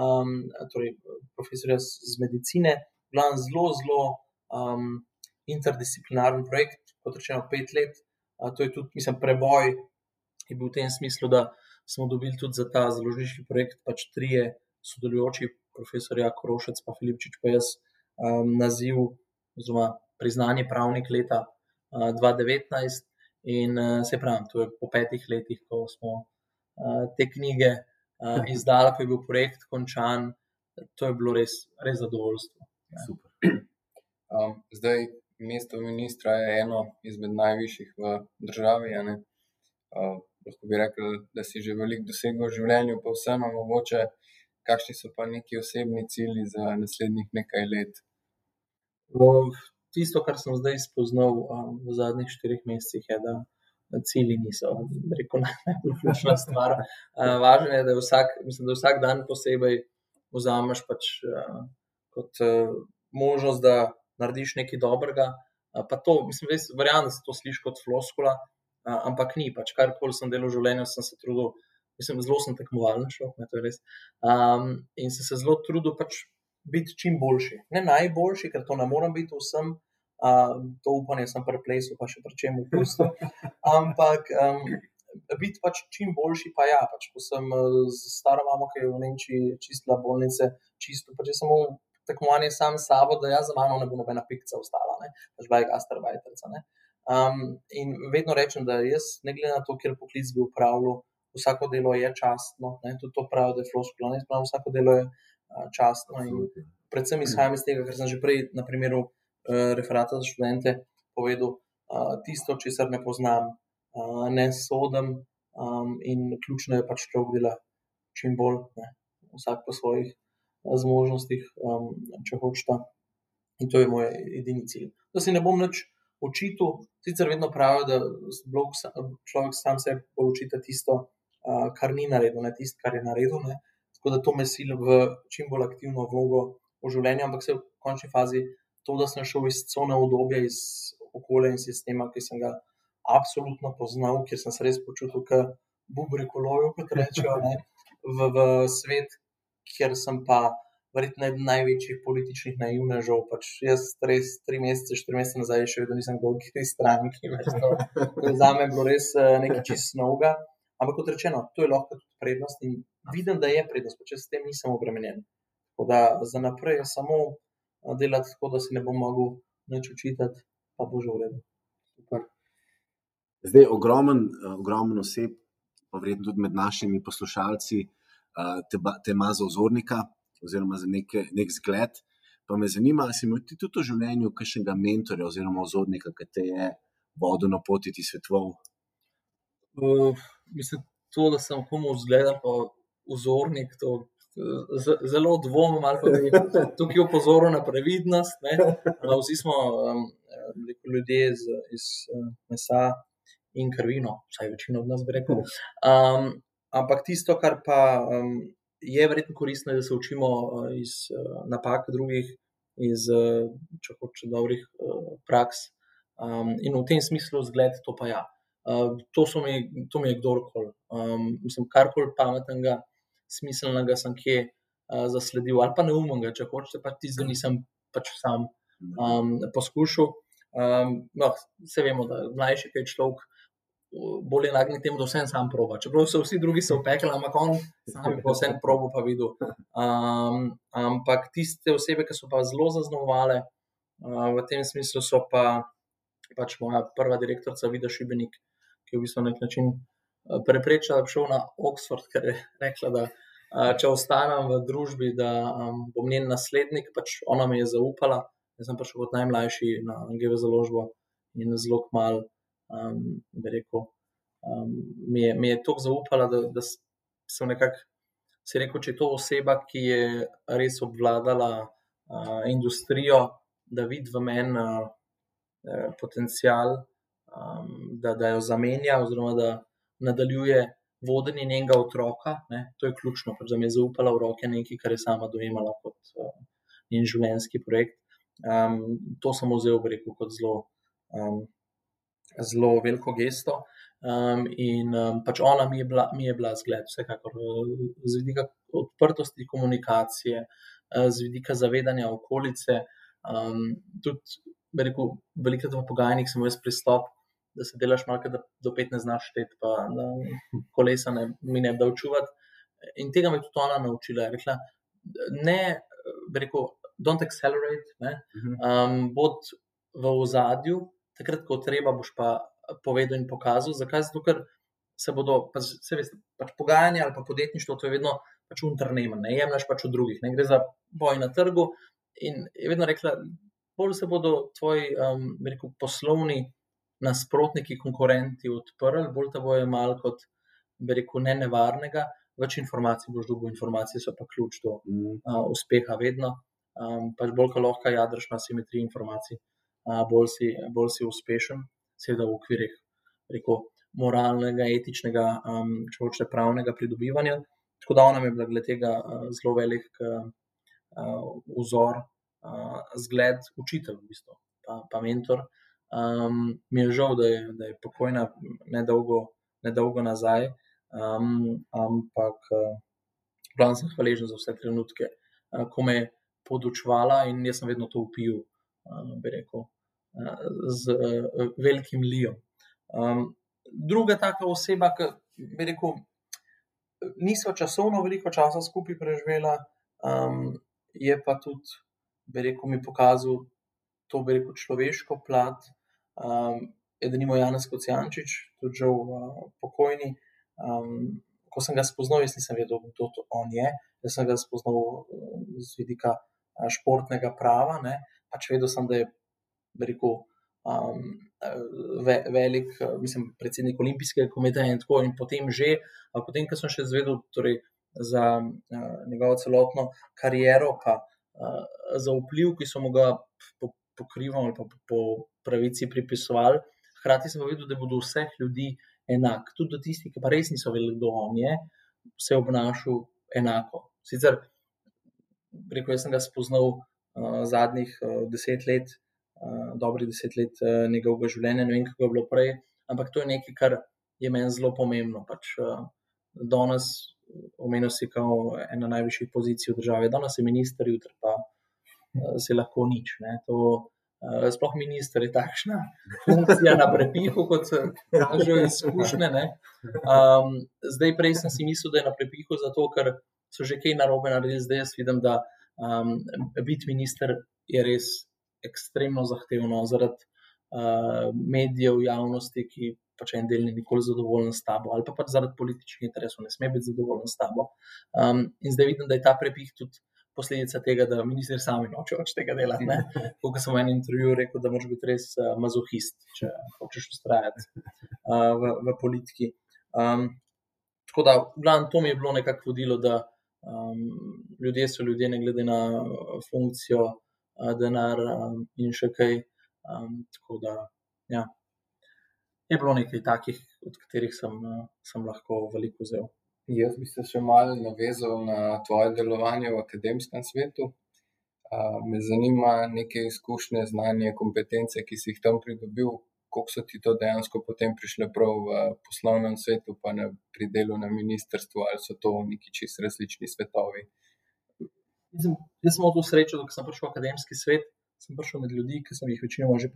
um, torej profesorja z medicine. Glavno zelo, zelo um, interdisciplinaren projekt, kot rečeno, pet let. Uh, to je tudi, mislim, preboj, ki je bil v tem smislu, da smo dobili tudi za ta založniški projekt pač trije sodelujoči, profesorja Korošec, pa Filipčič, pa jaz, um, naziv oziroma priznanje pravnik leta uh, 2019. In uh, se pravi, to je po petih letih, ko smo uh, te knjige uh, izdali, ko je bil projekt končan, to je bilo res, res zadovoljstvo. Ja. Um, zdaj, mesto ministra je eno izmed najvišjih v državi. Uh, lahko bi rekel, da si že veliko dosegel v življenju, pa vseeno mogoče, kakšni so pa neki osebni cilji za naslednjih nekaj let. Uh, tisto, kar sem zdaj spoznal um, v zadnjih štirih mesecih, je, da cilji niso, reko, najbolj ključna stvar. Uh, važno je, da, vsak, mislim, da vsak dan posebej vzameš pač, uh, kot uh, možnost, da narediš nekaj dobrega. Pa to, mislim, res verjamem, da se to sliši kot floskula, ampak ni. Pač karkoli sem delal v življenju, sem se trudil. Mislim, zelo sem tekmovalen šel, to je res. Um, in sem se zelo trudil pač biti čim boljši. Ne najboljši, ker to ne morem biti vsem, uh, to upanje sem pri plesu, pa še pri čem v pustu. Ampak um, biti pač čim boljši, pa ja, pač, ko sem z staro mamo, ki je v Nemčiji čistila bolnice, čisto, pač samo tekmovanje sam s sabo, da jaz za mano ne bo nobena pikca ostala, ne, pač bila je gastarbajterca. Um, in vedno rečem, da jaz, ne glede na to, kjer poklic bi upravljal, vsako delo je častno, ne, tudi to pravi, da je floskula, ne, pravi, vsako delo je častno. In predvsem izhajam iz tega, kar sem že prej na primeru uh, referata za študente povedal, tisto, česar ne poznam, ne sodim in ključno je pač človek dela čim bolj, ne, vsak po svojih zmožnostih, če hočete. In to je moj edini cilj. Da si ne bom več učitelj, sicer vedno pravijo, da blok, človek sam se bolj učita tisto, kar ni naredil, ne tisto, kar je naredil. Ne. Tako da to me sili v čim bolj aktivno vlogo v življenju, ampak se v končni fazi to, da sem šel iz cone obdobja, iz okolja in sistema, ki sem ga absolutno poznal, kjer sem se res počutil, kot bubrikolojo, kot rečejo, v, v svet, kjer sem pa verjetno eden največjih političnih naivnežev. Pač jaz res tri mesece, štiri mesece nazaj, še vedno nisem dolg iz stranke. Za me je bilo res eh, nekaj čist novega. Ampak kot rečeno, to je lahko tudi prednost in vidim, da je prednost, pa če s tem nisem obremenjen. Tako da za naprej je samo eh, delati tako, da se ne bom mogel nič učitati, pa bo že v redu. Super. Zdaj, ogromen, eh, ogromen oseb, pa verjetno tudi med našimi poslušalci, te, te ima za ozornika oziroma za neke, nek zgled. Pa me zanima, ali si imel ti tudi v življenju kakšnega mentorja oziroma ozornika, ki te je vodil na poti ti svetov? Uh, mislim, to, da sem komu zgledal, pa vzornik, to zelo dvomim, ali pa bi tukaj opozoril na previdnost. Vsi smo um, ljudje iz, iz uh, mesa in krvino, vsaj večino od nas bi rekel. Um, ampak tisto, kar pa um, je verjetno koristno, da se učimo uh, iz uh, napak drugih, iz uh, če hočeš dobrih uh, praks. Um, in v tem smislu zgled to pa ja. Uh, to, mi, to mi je kdorkoli. Um, mislim, karkoli pametnega, smiselnega sem kje uh, zasledil, ali pa neumnega, če hočeš, pa ti zdaj nisem pač sam um, poskušal. Um, no, vse vemo, da mlajši je človek, bolj nagnjen temu, da vse sam proba. Čeprav so vsi drugi se upekli, ampak on sam je vse probo pa videl. Um, ampak tiste osebe, ki so pa zelo zaznamovale uh, v tem smislu, so pa pač moja prva direktorica Vida Šibenik, ki je v bistvu na nek način uh, preprečila, da bi šel na Oxford, ker je rekla, da uh, če ostanem v družbi, da bom njen naslednik, pač ona mi je zaupala. Jaz sem prišel kot najmlajši na GV založbo in zelo malo um, rekel, um, mi, je, mi je toliko zaupala, da, da sem nekako si rekel, če je to oseba, ki je res obvladala uh, industrijo, da vidi v meni uh, potencial, um, da, da jo zamenja, oziroma da nadaljuje vodenje njenega otroka. Ne, to je ključno, ker mi je zaupala v roke nekaj, kar je sama dojemala kot uh, njen življenjski projekt. Um, to sem vzel, rekel, kot zelo um, zelo veliko gesto. Um, in um, pač ona mi je, bila, mi je bila zgled, vsekakor z vidika odprtosti komunikacije, uh, z vidika zavedanja okolice. Um, tudi, rekel, veliko v pogajanjih sem jaz pristop, da se delaš malo, da do 15 znaš šteti, pa da kolesa ne, mi ne da učuvati. In tega me je tudi ona naučila. Rekla, ne, rekel, don't accelerate, ne, mhm. um, bod v ozadju, takrat, ko treba, boš pa povedal in pokazal. Zakaj? Zato, ker se bodo, pa, se veste, pač pogajanja ali pa podjetništvo, to je vedno pač unternemen, ne jemliš pač od drugih, ne gre za boj na trgu. In je vedno rekla, bolj se bodo tvoji um, rekel, poslovni nasprotniki, konkurenti odprli, bolj te bojo imeli kot rekel, ne nevarnega. Več informacij boš dobil, informacije so pa ključ do mm. uh, uspeha, vedno. Um, pač bolj, ko lahko jadrš na simetriji informacij, bolj si, bolj si uspešen, seveda v okvirih reko, moralnega, etičnega, um, če hočete, pravnega pridobivanja. Tako da ona je bila glede tega uh, zelo velik uh, vzor, uh, zgled, učitelj, v bistvu, pa, pa mentor. Mi je žal, da je, da je pokojna nedolgo, nedolgo nazaj, um, ampak uh, sem hvaležen za vse trenutke, uh, ko me je podučvala in jaz sem vedno to upil, uh, bi rekel z uh, velikim lijem. Um, druga taka oseba, ki bi rekel, nismo časovno veliko časa skupaj preživela, um, je pa tudi bi rekel, mi pokazal to, bi rekel, človeško plat. Um, je da nimo Janes Kocijančič, tudi v uh, pokojni. Um, ko sem ga spoznal, jaz nisem vedel, kdo to on je. Jaz sem ga spoznal uh, z vidika uh, športnega prava. Ne. Pač vedel sem, da je rekel, um, ve, velik, mislim, predsednik Olimpijskega komiteja in tako. In potem že, potem, ko sem še zvedel torej, za uh, njegovo celotno kariero, pa uh, za vpliv, ki so mu ga po, pokrivali ali po, po pravici pripisovali. Hkrati sem videl, da bodo vseh ljudi enak, tudi do tistih, ki pa res niso vedeli, kdo on je, se obnašal enako. Sicer, rekel da sem ga spoznal uh, zadnjih uh, deset let, uh, dobrih deset let uh, njegovega življenja, ne vem, kako je bilo prej, ampak to je nekaj, kar je meni zelo pomembno. Pač, uh, danes omenil si kot ena najvišjih pozicij v državi, danes je minister, jutri pa uh, se lahko nič. Ne, to, Uh, sploh minister je takšna funkcija na prepihu, kot so že izkušnje. Um, zdaj, prej sem si mislil, da je na prepihu, zato ker so že kaj narobe naredili, zdaj jaz vidim, da um, biti minister je res ekstremno zahtevno zaradi uh, medijev, javnosti, ki pač en del ni nikoli zadovoljen s tabo, ali pa pač zaradi političnih interesov, ne sme biti zadovoljen s tabo. Um, in zdaj vidim, da je ta prepih tudi posledica tega, da ministri sami nočejo več tega delati. Kot sem v enem intervjuju rekel, da moraš biti res uh, mazohist, če hočeš ustrajati uh, v, v politiki. Um, tako da, glavno, to mi je bilo nekako vodilo, da um, ljudje so ljudje, ne glede na funkcijo, uh, denar um, in še kaj. Um, tako da, ja. Je bilo nekaj takih, od katerih sem, sem lahko veliko vzel. Jaz bi se še malo navezal na tvoje delovanje v akademskem svetu. Me zanima neke izkušnje, znanje, kompetence, ki si jih tam pridobil, kako so ti to dejansko potem prišle prav v poslovnem svetu, pa ne pri delu na ministrstvu, ali so to neki čist različni svetovi. Mislim, jaz sem imel to srečo, da sem prišel v akademski svet, sem prišel med ljudi, ki sem jih večinoma že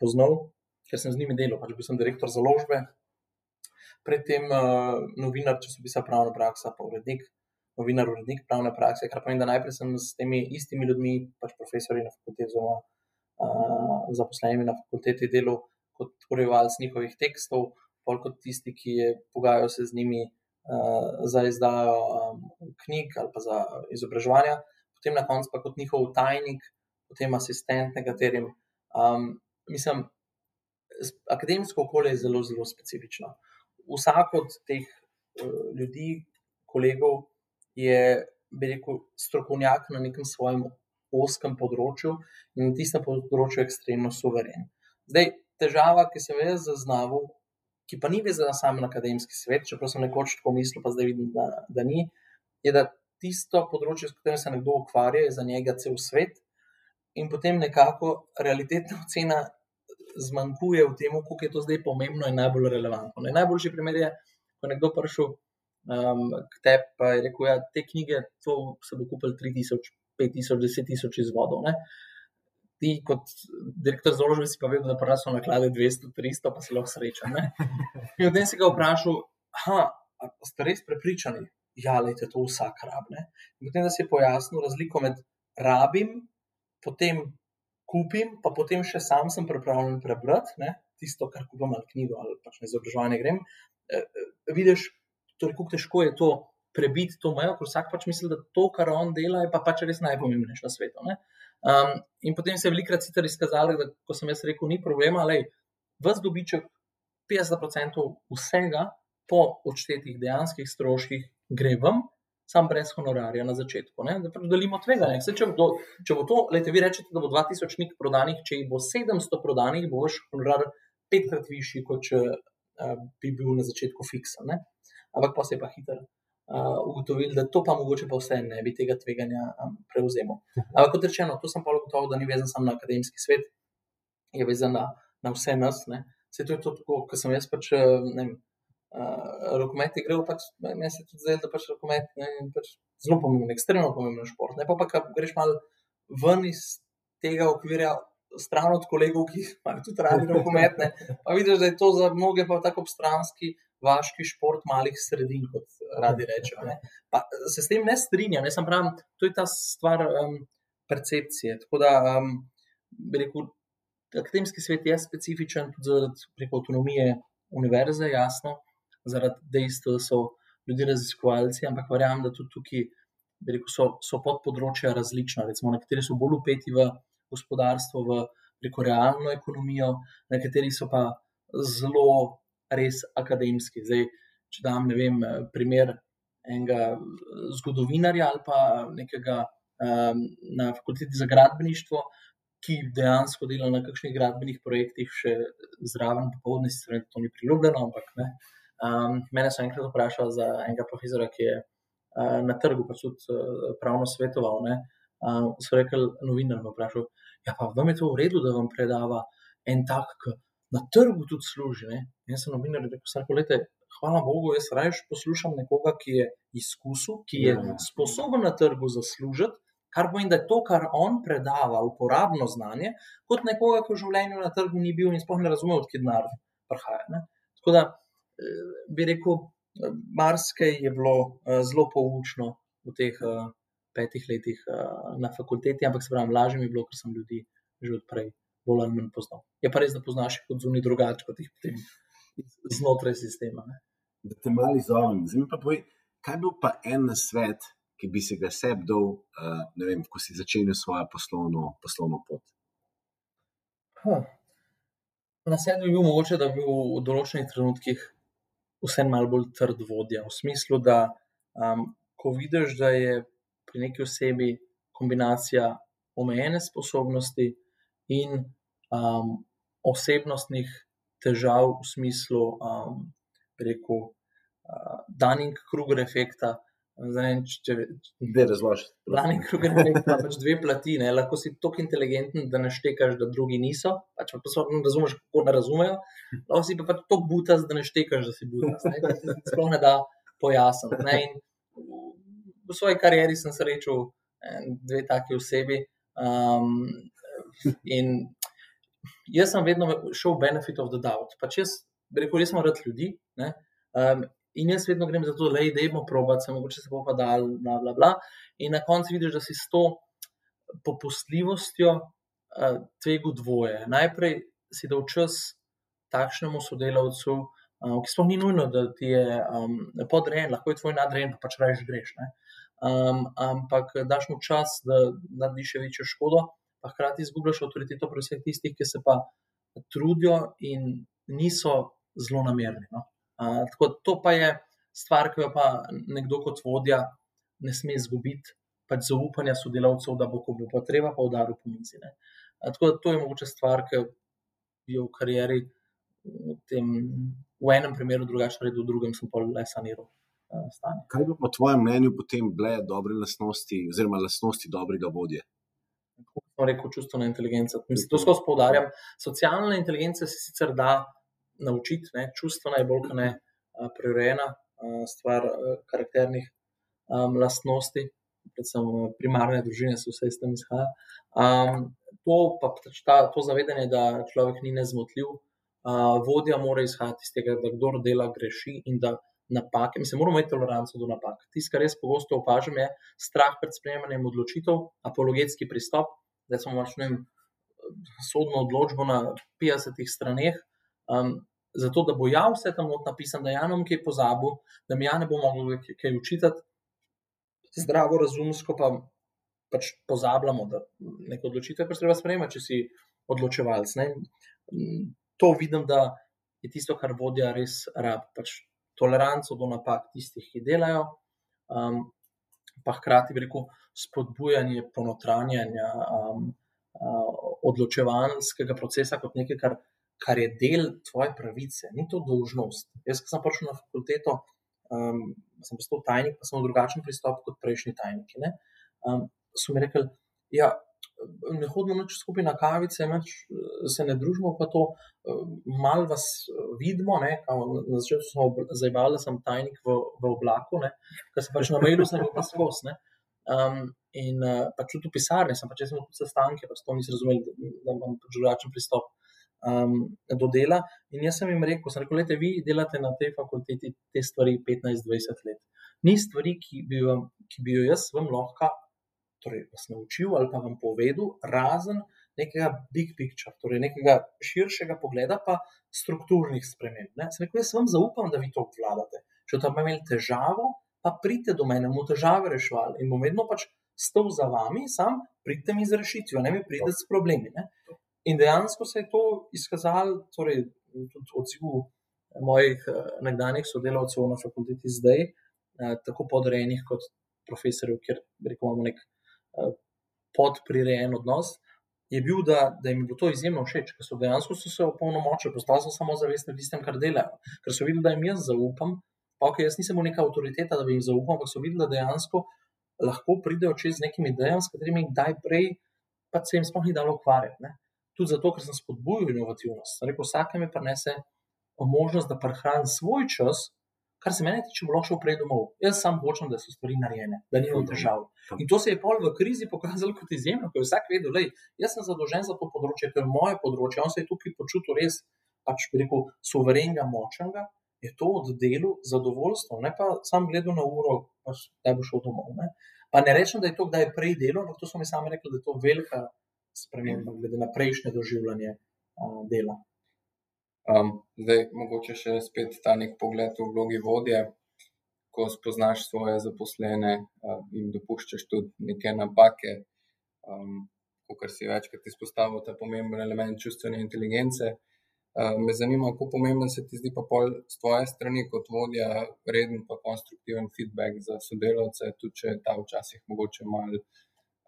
poznal, ker sem z njimi delal. Pač bil sem direktor založbe, predtem uh, novinar časopisa Pravna praksa, pa urednik, novinar, urednik pravne prakse. Kar pomeni, da najprej sem s temi istimi ljudmi, pač profesori na fakulteti, oziroma uh, zaposlenimi na fakulteti, delal kot urejevalec njihovih tekstov, bolj kot tisti, ki je pogajajo se z njimi uh, za izdajo um, knjig ali pa za izobraževanje, potem na koncu pa kot njihov tajnik, potem asistent nekaterim. Um, mislim, akademsko okolje je zelo, zelo specifično vsak od teh uh, ljudi, kolegov, je, bi rekel, strokovnjak na nekem svojem oskem področju in na tistem področju ekstremno suveren. Zdaj, težava, ki sem jaz zaznal, ki pa ni vezana samo na akademski svet, čeprav sem nekoč tako mislil, pa zdaj vidim, da, da ni, je, da tisto področje, s katerim se nekdo ukvarja, je za njega cel svet. In potem nekako realitetna ocena zmanjkuje v tem, kako je to zdaj pomembno in najbolj relevantno. Ne, najboljši primer je, ko je nekdo prišel um, k tebi in je rekel: ja, Te knjige, se bo kupil 3000, 5000, 10.000 izvodov. Ne. Ti, kot direktor založbe, si pa vedel, da pa so naklade 200, 300, pa si lahko srečen. In potem si ga vprašal, ali ste res prepričani, da ja, je to vsak rab. Ne? In potem si pojasnil razliko med rabim, potem kupim, pa potem še sam sem pripravljen prebrati ne, tisto, kar kupim ali knjigo ali pač na izobraževanje grem. E, e, vidiš, torej, kako težko je to prebiti to mejo, ker vsak pač misli, da to, kar on dela, je pa pač res najpomembnejše na svetu. Um, in potem se je velikrat sicer izkazalo, da ko sem jaz rekel, ni problema, je vse dobiček, 50% vsega po odštetih dejanskih stroških gre vam sam brez honorarja na začetku. Ne? Da pač delimo tveganje. Če, če bo to, lejte, vi rečete, da bo 2000 knjig prodanih, če jih bo 700 prodanih, bo vaš honorar petkrat višji, kot če uh, bi bil na začetku fiksen. Ne? Ampak pa se je pa hitro. Uh, ugotovili, da to pa mogoče pa vse ne bi tega tveganja um, prevzel. Ampak kot rečeno, to sem pa ugotovil, da ni vezan samo na akademski svet, je vezan na, na vse nas. Se to je to, kot sem jaz pač, ne vem, uh, rokomet igral, pač meni se tudi zdaj, da pač rokomet je pač zelo pomemben, ekstremno pomemben šport. Ne pa pa, pa greš malo ven iz tega okvirja, stran od kolegov, ki imajo tudi radi rokometne. Pa vidiš, da je to za mnoge pa tako obstranski. Vaški šport malih sredin, kot radi rečejo. Pa se s tem ne strinjam. Jaz sem pravi, to je ta stvar um, percepcije. Tako da, um, rekel, akademski svet je specifičen tudi zaradi avtonomije univerze, jasno, zaradi dejstva, da so ljudje raziskovalci, ampak verjamem, da tudi tukaj rekel, so, so podpodročja različna. Recimo, nekateri so bolj upeti v gospodarstvo, v preko realno ekonomijo, nekateri so pa zelo res akademski. Zdaj, če dam vem, primer enega zgodovinarja ali pa nekega um, na fakulteti za gradbeništvo. Ki dejansko dela na kakšnih gradbenih projektih, še zraven, popoldne, sicer to ni priljubljeno, ampak ne. Um, mene so enkrat vprašali za enega profesora, ki je uh, na trgu pač tudi uh, pravno svetoval. Uh, so rekli, novinar me vprašal, ja, pa vam je to v redu, da vam predava en tak, ki na trgu tudi služi. Ne? Jaz sem novinar, rekel sem, lete, hvala Bogu, jaz raje poslušam nekoga, ki je izkusil, ki je ja. sposoben na trgu zaslužiti. Kar pomeni, da je to, kar on predava, uporabno znanje, kot nekoga, ki v življenju na trgu ni bil in sploh ne razume, odkje denar prihaja. Ne? Tako da bi rekel, marsikaj je bilo eh, zelo poučno v teh eh, petih letih na fakulteti, ampak se pravi, lažje mi je bilo, ker sem ljudi že odprej bolj ali manj poznal. Je pa res, da poznaš kot zunaj drugače, kot jih potem znotraj sistema. Ne? Da te malo izovem. Zdaj pa povej, kaj bi bil pa en svet, ki bi se ga sebi dal, uh, vem, ko si začenil svojo poslovno, poslovno pot? Huh. Na sebi bi bil mogoče, da bi v določenih trenutkih vse malo bolj trd vodja. V smislu, da um, ko vidiš, da je pri neki osebi kombinacija omejene sposobnosti in um, osebnostnih težav v smislu, um, rekel, uh, Dunning-Kruger efekta. Zdaj, če ne razložiš. Dunning-Kruger efekt ima pač dve plati. Ne? Lahko si tako inteligenten, da ne štekaš, da drugi niso. Pač pa so, razumeš, kako ne razumejo. Lahko si pa pač tako butas, da ne štekaš, da si butas. Sploh ne da pojasniti. V svoji karieri sem srečal dve taki osebi. Um, in jaz sem vedno šel benefit of the doubt. Pač jaz, rekel, jaz sem rad ljudi. Um, in jaz vedno grem za to, da idemo probati, se mogoče se bo pa dal, bla, bla, bla. In na koncu vidiš, da si s to popustljivostjo uh, tvegu dvoje. Najprej si dal čas takšnemu sodelavcu, uh, ki sploh ni nujno, da ti je um, podrejen, lahko je tvoj nadrejen, pa pač rečeš greš. Um, ampak daš mu čas, da narediš še večjo škodo pa hkrati izgubljaš avtoriteto pri vseh tistih, ki se pa trudijo in niso zelo namerni. No? Uh, tako to pa je stvar, ki jo pa nekdo kot vodja ne sme izgubiti, pač zaupanja sodelavcev, da bo, ko bo pa treba, pa udaril po mizi. Uh, tako da to je mogoče stvar, ki jo v karieri. V, tem, v enem primeru, drugače, v drugem, sem pa le saniral. Kaj bi po tvojem mnenju potem bile dobre lastnosti, oziroma lastnosti dobrega vodje? kako rekli, čustvena inteligenca. Mislim, to skozi poudarjam. Socialna inteligenca se sicer da naučiti, ne? čustvena je bolj kot ne prerejena stvar karakternih um, lastnosti, predvsem primarne družine, se vse iz tem izhaja. Um, to pa pač ta, to zavedanje, da človek ni nezmotljiv, uh, vodja mora izhajati iz tega, da kdo dela greši in da. Napake, mi se moramo imeti toleranco do napak. Tisto, kar res pogosto opažam, je strah pred sprejemanjem odločitev, apologetski pristop, da smo pač, sodno odločbo na 50 straneh, um, zato da bo ja vse tam napisano, da ja nam kaj pozabil, da mi ja ne bo mogel kaj učitati, zdravo, razumsko pa pač pozabljamo, da neko odločitev pač treba sprejemati, če si odločevalc. Ne? To vidim, da je tisto, kar vodja res rab, pač toleranco do napak tistih, ki delajo. Um, pa hkrati veliko spodbujanje ponotranjanja um, uh, odločevalskega procesa kot nekaj, kar, kar je del tvoje pravice, ni to dolžnost. Jaz, ki sem prišel na fakulteto, um, sem postal tajnik, pa sem imel drugačen pristop kot prejšnji tajniki. Um, so mi rekli, ja, ne hodimo noč skupaj na kavice, neč, se ne družimo, pa to malo vas vidimo. Ne, na začetku smo zabavali, da sem tajnik v, v oblaku, ker sem pač na mailu, sem pa skos. Um, in pač tudi v pisarni sem, pač sem tudi sestanke, pa to nisem razumel, da, da imam pač drugačen pristop. Um, do dela, in jaz sem jim rekel, sem rekel, lete, vi delate na tej fakulteti te stvari 15-20 let. Ni stvari, ki bi, vam, ki bi jo jaz vam lahko torej, vas naučil ali pa vam povedal, razen nekega big picture, torej nekega širšega pogleda, pa strukturnih sprememb. Ne? Sem rekel, jaz vam zaupam, da vi to obvladate. Če tam imeli težavo, pa pridite do mene, bomo težave reševali in bom vedno pač stal za vami, sam pridite mi z rešitvijo, ne mi pridete s problemi. Ne? In dejansko se je to izkazalo, torej tudi odziv mojih eh, nekdanjih sodelavcev na fakulteti zdaj, eh, tako podrejenih kot profesorjev, kjer rekel, imamo nek eh, podprirejen odnos. Je bil, da, da jim je bilo to izjemno všeč, ker so dejansko so se opolnomočili, postali so samo zavestni v tistem, kar delajo. Ker so videli, da jim jaz zaupam, pa ok, jaz nisem neka avtoriteta, da bi jim zaupal, ampak so videli, da dejansko lahko pridejo čez nekimi idejami, s katerimi jih daj prej, pa se jim sploh ni dalo ukvarjati. Tudi zato, ker sem spodbujal inovativnost. Rekel, vsake mi prenese možnost, da prehranim svoj čas, kar se meni tiče, lahko šel prej domov. Jaz sam hočem, da so stvari narejene, da nimam težav. In to se je pol v krizi pokazalo kot izjemno, ker je vsak vedel, da jaz sem zadolžen za to področje, to je moje področje. On se je tukaj počutil res, pač bi rekel, suverenega, močnega. Je to od delu zadovoljstvo, ne pa sam gledal na uro, pač, da bo šel domov. Ne? Pa ne rečem, da je to kdaj prej delo, ampak to so mi sami rekli, da je to velika sprememba, glede na prejšnje doživljanje uh, dela. Um, zdaj, mogoče še spet ta nek pogled v vlogi vodje, ko spoznaš svoje zaposlene uh, in dopuščaš tudi neke napake, um, kot si večkrat izpostavil, ta pomemben element čustvene inteligence. Uh, me zanima, kako pomemben se ti zdi pa pol z tvoje strani kot vodja, reden pa konstruktiven feedback za sodelavce, tudi če je ta včasih mogoče mal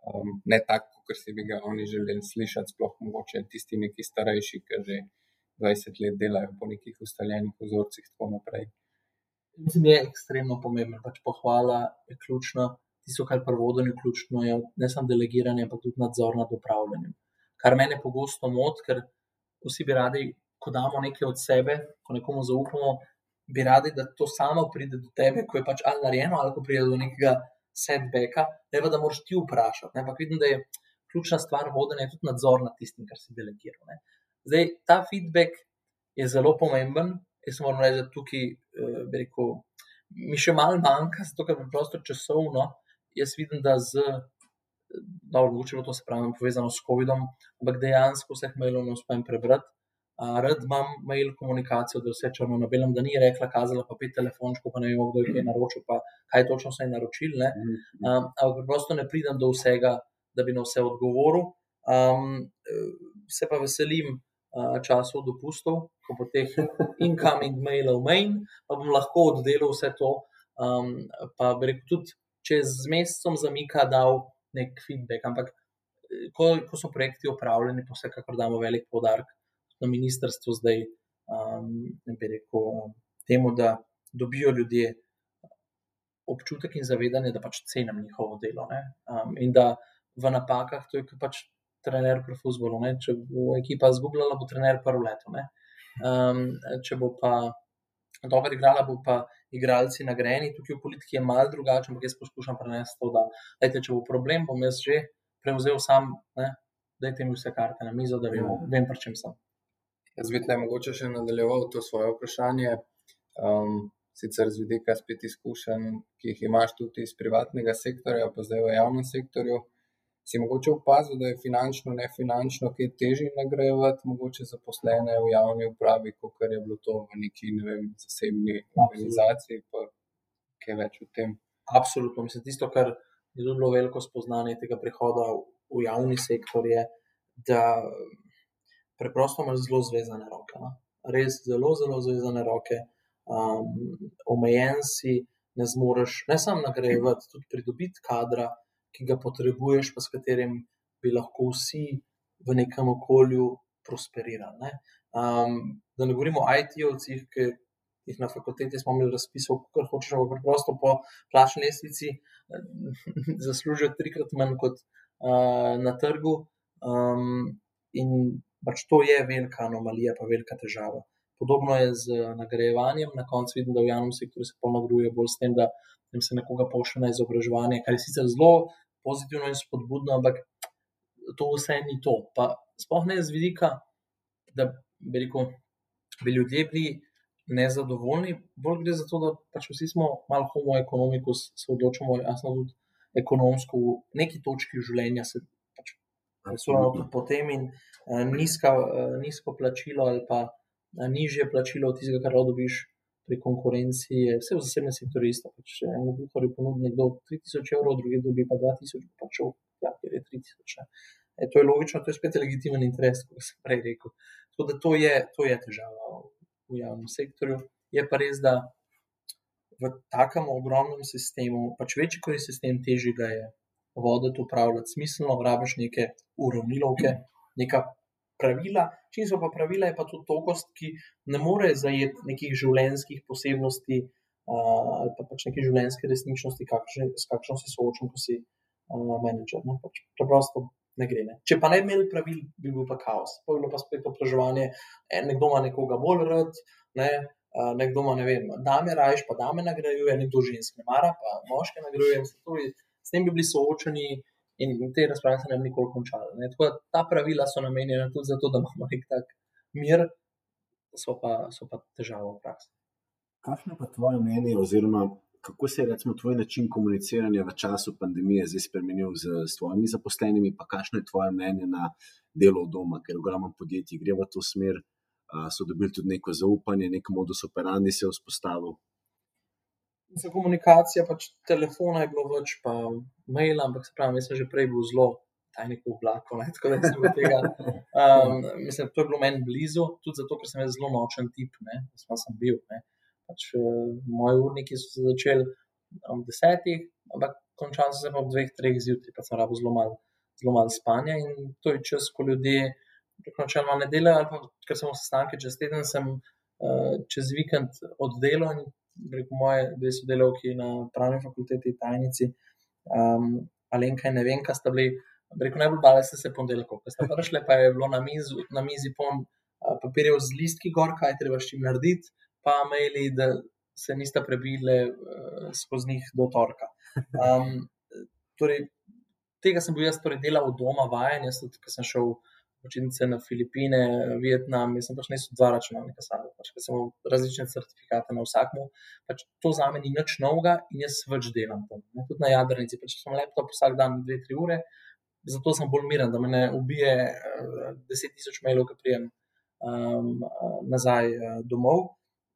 um, ne tako, kot si bi ga oni želeli slišati, sploh mogoče tisti neki starejši, ki že. 20 let delajo po nekih ustaljenih vzorcih, in tako naprej. Mislim, da je ekstremno pomembno. Pač pohvala je ključna, tisto, kar pri vodenju ključno je, ne samo delegiranje, ampak tudi nadzor nad upravljanjem. Kar mene pogosto moti, ker vsi bi radi, ko damo nekaj od sebe, ko nekomu zaupamo, bi radi, da to samo pride do tebe, ko je pač ali narejeno, ali ko pride do nekega setbacka, ne pa da moraš ti vprašati. Ampak vidim, da je ključna stvar vodenja tudi nadzor nad tistim, kar si delegiral. Ne. Zdaj, ta feedback je zelo pomemben. Jaz moram reči, da tukaj, eh, rekel, mi še malo manjka, zato ker preprosto časovno. Jaz vidim, da z, da odločilo to se pravi, povezano s COVID-om, ampak dejansko vseh mailov ne uspem prebrati. Rad imam mail komunikacijo, da vse črno na belem, da ni rekla, kazala pa pet telefončkov, pa ne vem, kdo je kaj naročil, pa kaj točno se je naročil. Um, ampak preprosto ne pridem do vsega, da bi na vse odgovoril. Um, se pa veselim, časov dopustov, ko bo teh incoming mailov main, pa bom lahko oddelal vse to. Um, pa bi rekel, tudi če z mesecem zamika, dal nek feedback. Ampak, ko, ko so projekti upravljeni, pa vsekakor damo velik podarek na ministrstvu zdaj, um, bi rekel, temu, da dobijo ljudje občutek in zavedanje, da pač cenim njihovo delo. Um, in da v napakah, to je pač trener pri futbolu. Če bo ekipa zgubljala, bo trener prvo leto. Um, če bo pa dobro igrala, bo pa igralci nagrajeni. Tukaj v politiki je malo drugače, ampak jaz poskušam prenesti to, da lejte, če bo problem, bom jaz že prevzel sam, da dajte mi vse karte na mizo, da vemo, vem, pri čem sem. Jaz bi le mogoče še nadaljeval to svoje vprašanje. Um, sicer z vidika spet izkušenj, ki jih imaš tudi iz privatnega sektorja, pa zdaj v javnem sektorju si mogoče opazil, da je finančno, ne finančno, ki je težje nagrajevati, mogoče zaposlene v javni upravi, kot je bilo to v neki ne vem, zasebni organizaciji, pa kaj več o tem. Absolutno. Mislim, tisto, kar je zelo veliko spoznanje tega prihoda v javni sektor, je, da preprosto imaš zelo zvezane roke. No? Res zelo, zelo zvezane roke. Um, omejen si, ne zmoriš, ne samo nagrajevati, tudi pridobiti kadra ki ga potrebuješ, pa s katerim bi lahko vsi v nekem okolju prosperirali. Ne? Um, da ne govorimo o IT-ovcih, ki jih na fakulteti smo imeli razpisov, kar hočeš, ampak preprosto po plačni lestvici zaslužijo trikrat manj kot uh, na trgu. Um, in pač to je velika anomalija, pa velika težava. Podobno je z nagrajevanjem, na koncu vidim, da v javnem sektorju se pa nagrajuje bolj s tem, da jim se nekoga pošlje na izobraževanje, kar je sicer zelo pozitivno in spodbudno, ampak to vse ni to. Pa sploh ne z vidika, da bi, rekel, bi ljudje bili nezadovoljni, bolj gre za to, da pač vsi smo malo homo economicus, se odločamo, jasno, tudi ekonomsko v neki točki življenja se pač tudi potem in uh, nizka, uh, nizko plačilo ali pa uh, nižje plačilo od tistega, kar dobiš pri konkurenci, je vse v zasebnem sektorju isto. Pač, če en kuhar ponudi nekdo 3000 evrov, drugi dobi pa 2000, pa če ja, je 3000. E, to je logično, to je spet legitimen interes, kot sem prej rekel. Tako da to je, to je težava v javnem sektorju. Je pa res, da v takem ogromnem sistemu, pač večji kot je sistem, težje ga je voditi, upravljati smiselno, rabiš neke uravnilovke, neka pravila. Če so pa pravila, je pa tudi tokost, ki ne more zajeti nekih življenjskih posebnosti uh, ali pa pač neke življenjske resničnosti, kakšne, s kakšno se soočam, ko si uh, menedžer. Ne? Pač preprosto ne gre. Ne? Če pa ne bi imeli pravil, bi bil pa kaos. Pa bi bilo pa spet obtoževanje, nekdo ima nekoga bolj rad. Ne? Uh, nekdo ima, ne vem, dame rajš, pa dame nagrajuje, nekdo ženske ne mara, pa moške nagrajuje. S tem bi bili soočeni in te razprave se ne bi nikoli končale. Tako da ta pravila so namenjena tudi zato, da imamo nek tak mir, so pa, so pa težave v praksi. Kakšno pa tvoje mnenje, oziroma kako se je recimo, tvoj način komuniciranja v času pandemije zdaj spremenil z, z tvojimi zaposlenimi, pa kakšno je tvoje mnenje na delo doma, ker ogromno podjetij gre v to smer so dobili tudi neko zaupanje, nek modus operandi se je vzpostavil. Za komunikacijo, pač telefona je bilo več, pa mail, ampak se pravi, jaz sem že prej bil zelo tajnik v oblaku. Tako da sem tega. Um, mislim, to je bilo meni blizu, tudi zato, ker sem zelo nočen tip, ne, sem bil. Ne. Pač, uh, moji urniki so se začeli ob desetih, ampak končali so se pa ob dveh, treh zjutraj, pa sem rabo zelo malo mal spanja in to je čas, ko ljudje načeloma ne delajo, ali pa ker sem v sestanku čez teden, sem uh, čez vikend oddelal in preko moje dve sodelavki na pravni fakulteti, tajnici, um, Alenka in ne vem, kaj sta bili. Rekel, najbolj bale ste se ponedeljko, ko ste prišli, pa je bilo na mizi, na mizi poln uh, papirjev z listki gor, kaj treba čim narediti, pa maili, da se nista prebile uh, skozi njih do torka. Um, torej, tega sem bil jaz torej delal doma, vajen, jaz tudi, ko sem šel počitnice na Filipine, Vietnam, jaz sem pač nesel dva računalnika sami, pač, ker sem imel različne certifikate na vsakmu. Pač to za me ni nič novega in jaz več delam tam. Ne? Tudi na jadrnici, pač sem laptop vsak dan dve, tri ure, zato sem bolj miren, da me ne ubije uh, deset tisoč mailov, ki prijem um, nazaj uh, domov.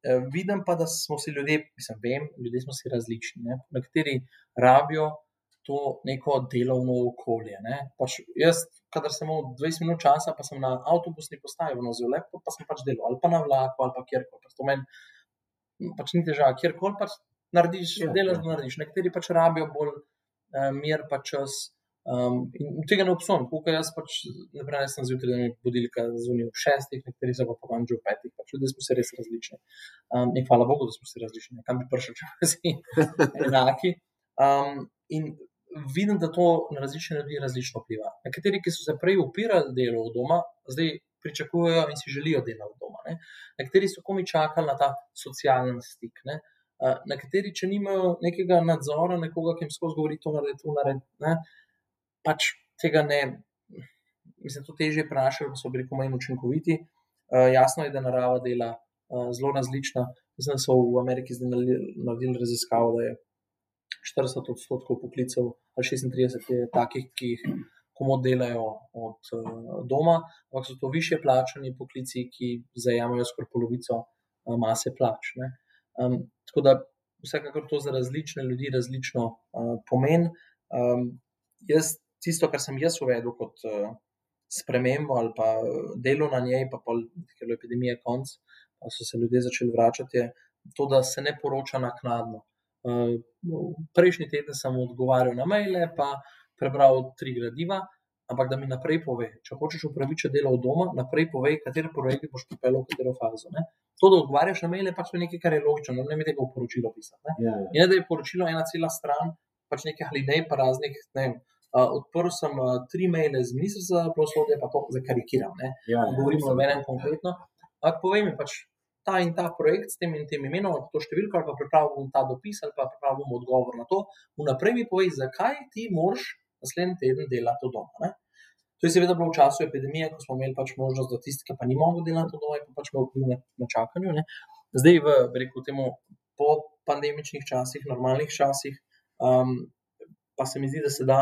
Uh, vidim pa, da smo si ljudje, mislim, vem, ljudje smo si različni. Ne? Nekateri rabijo to neko delovno okolje. Pač jaz, kadar sem imel 20 minut časa, pa sem na avtobusni postaji, no zelo lepo, pa sem pač delal ali pa na vlaku ali pa kjerkoli. Pač to meni pač ni težava, kjerkoli pač narediš, ja, delaš, ja. narediš. Nekateri pač rabijo bolj eh, mir, pa čas. Um, in tega ne obsojam, kot jaz pač ne pravim, sem zjutraj, da mi budilka zvoni ob šestih, nekateri so pa pa že ob petih, pač ljudje smo se res različni. Um, in hvala Bogu, da smo se različni, kam bi prišel, če bi bili enaki. Um, in vidim, da to na različne ljudi različno vpliva. Nekateri, ki so se prej upirali delo od doma, zdaj pričakujejo in si želijo dela od doma. Ne? Nekateri so komi čakali na ta socialen stik. Ne? Nekateri, če nimajo nekega nadzora, nekoga, ki jim skozi govori, to naredi, to naredi, pač tega ne. Mislim, to težje prenašajo, da so bili komaj učinkoviti. Uh, jasno je, da narava dela uh, zelo različna. Mislim, da so v Ameriki zdaj naredili raziskavo, da je 40 odstotkov poklicev, ali 36 je takih, ki jih komu delajo od uh, doma, ampak so to više plačani poklici, ki zajamajo skoraj polovico uh, mase plač. Um, tako da vsekakor to za različne ljudi različno uh, pomeni. Um, jaz, tisto, kar sem jaz uvedel kot uh, spremembo ali pa delo na njej, pa pol, ker je epidemija konc, pa so se ljudje začeli vračati, je to, da se ne poroča naknadno. Uh, prejšnji teden sem odgovarjal na maile, pa prebral tri gradiva, ampak da mi naprej pove, če hočeš upravičiti delo od doma, naprej pove, kateri projekt boš pripeljal v katero fazo. Ne? To, da odgovarjaš na maile, pač je nekaj, kar je logično, no, ne bi tega v poročilo pisati. Ne? Ja, ja. In da je poročilo ena cela stran, pač nekaj ali ne, pa raznih. Ne vem, Uh, odprl sem uh, tri maile z ministrstva za pravosodje, pa to zdaj karikiram. Ja, ja, Govorimo o menem konkretno. Ampak povej mi, pač, ta in ta projekt s tem in tem imenom, to številko, ali pa pripravim ta dopis, ali pa pripravim odgovor na to. Vnaprej mi povej, zakaj ti moraš naslednji teden delati od doma. Ne? To je seveda bilo v času epidemije, ko smo imeli pač možnost, da tisti, ki pa ni mogel delati od doma, pa pač imel vpliv na, na čakanju. Ne? Zdaj, v rekel, temu, po pandemičnih časih, normalnih časih, um, pa se mi zdi, da se da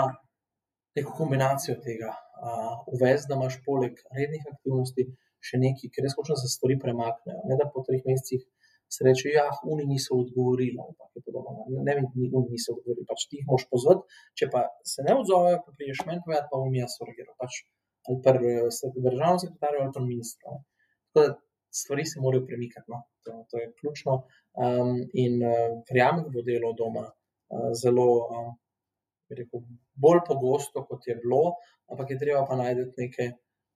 neko kombinacijo tega uh, uvesti, da imaš poleg rednih aktivnosti še nekaj, ker res hočeš, da se stvari premaknejo. Ne da po treh mesecih se reče, ja, oni niso odgovorili. Ne vem, oni niso odgovorili, pač ti jih moš pozvati. Če pa se ne odzovejo, pa priješ meni povedati, pa bom jaz reagiral. Pač, ali pa državno sekretarju ali pa ministru. Tako da stvari se morajo premikati. No? To, to je ključno. Um, in uh, verjamem, da bo delo doma uh, zelo. Um, Rekel, bolj pogosto, kot je bilo, ampak je treba pa najti neke,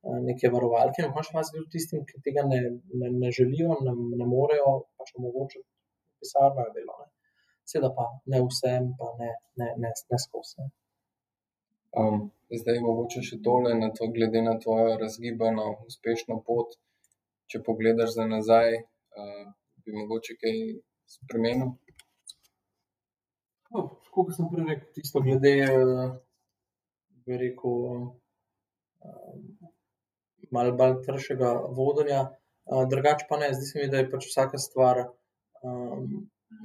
neke varovalke. In končno vas tudi tistim, ki tega ne, ne, ne želijo, ne, ne morejo, pač omogočiti pisarno delo. Ne. Seveda pa ne vsem, pa ne, ne, ne, ne skozi. Um, zdaj, mogoče še tole, na to, glede na tvojo razgibano, uspešno pot. Če pogledaš za nazaj, uh, bi mogoče kaj spremenil. No, kot sem prej rekel, tisto glede, bi rekel, malo bolj tršega vodenja. Drugač pa ne, zdi se mi, da je pač vsaka stvar,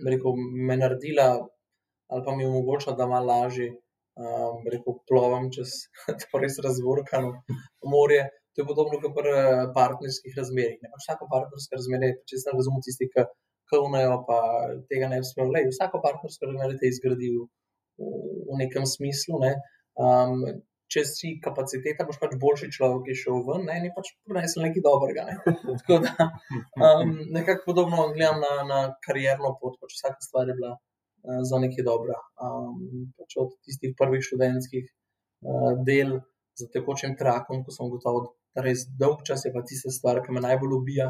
rekel, me naredila ali pa mi omogoča, da malo lažje, rekel, plovem čez to res razburkano morje. To je podobno kot pri partnerskih razmerah. Pač vsako partnersko razmerje je, če se razumem, tisti, ki kavnajo, pa tega ne bi smel. Lej, vsako partnersko razmerje te izgradi v, v nekem smislu. Ne. Če si kapaciteta, boš pač boljši človek, ki je šel ven, ne, in pač prinesel nekaj dobrega. Ne. Tako da um, nekako podobno gledam na, na karjerno pot, pač vsaka stvar je bila uh, za nekaj dobra. Um, pač od tistih prvih študentskih uh, del za tekočim trakom, ko sem gotovo, res dolg čas je pa tista stvar, ki me najbolj ubija.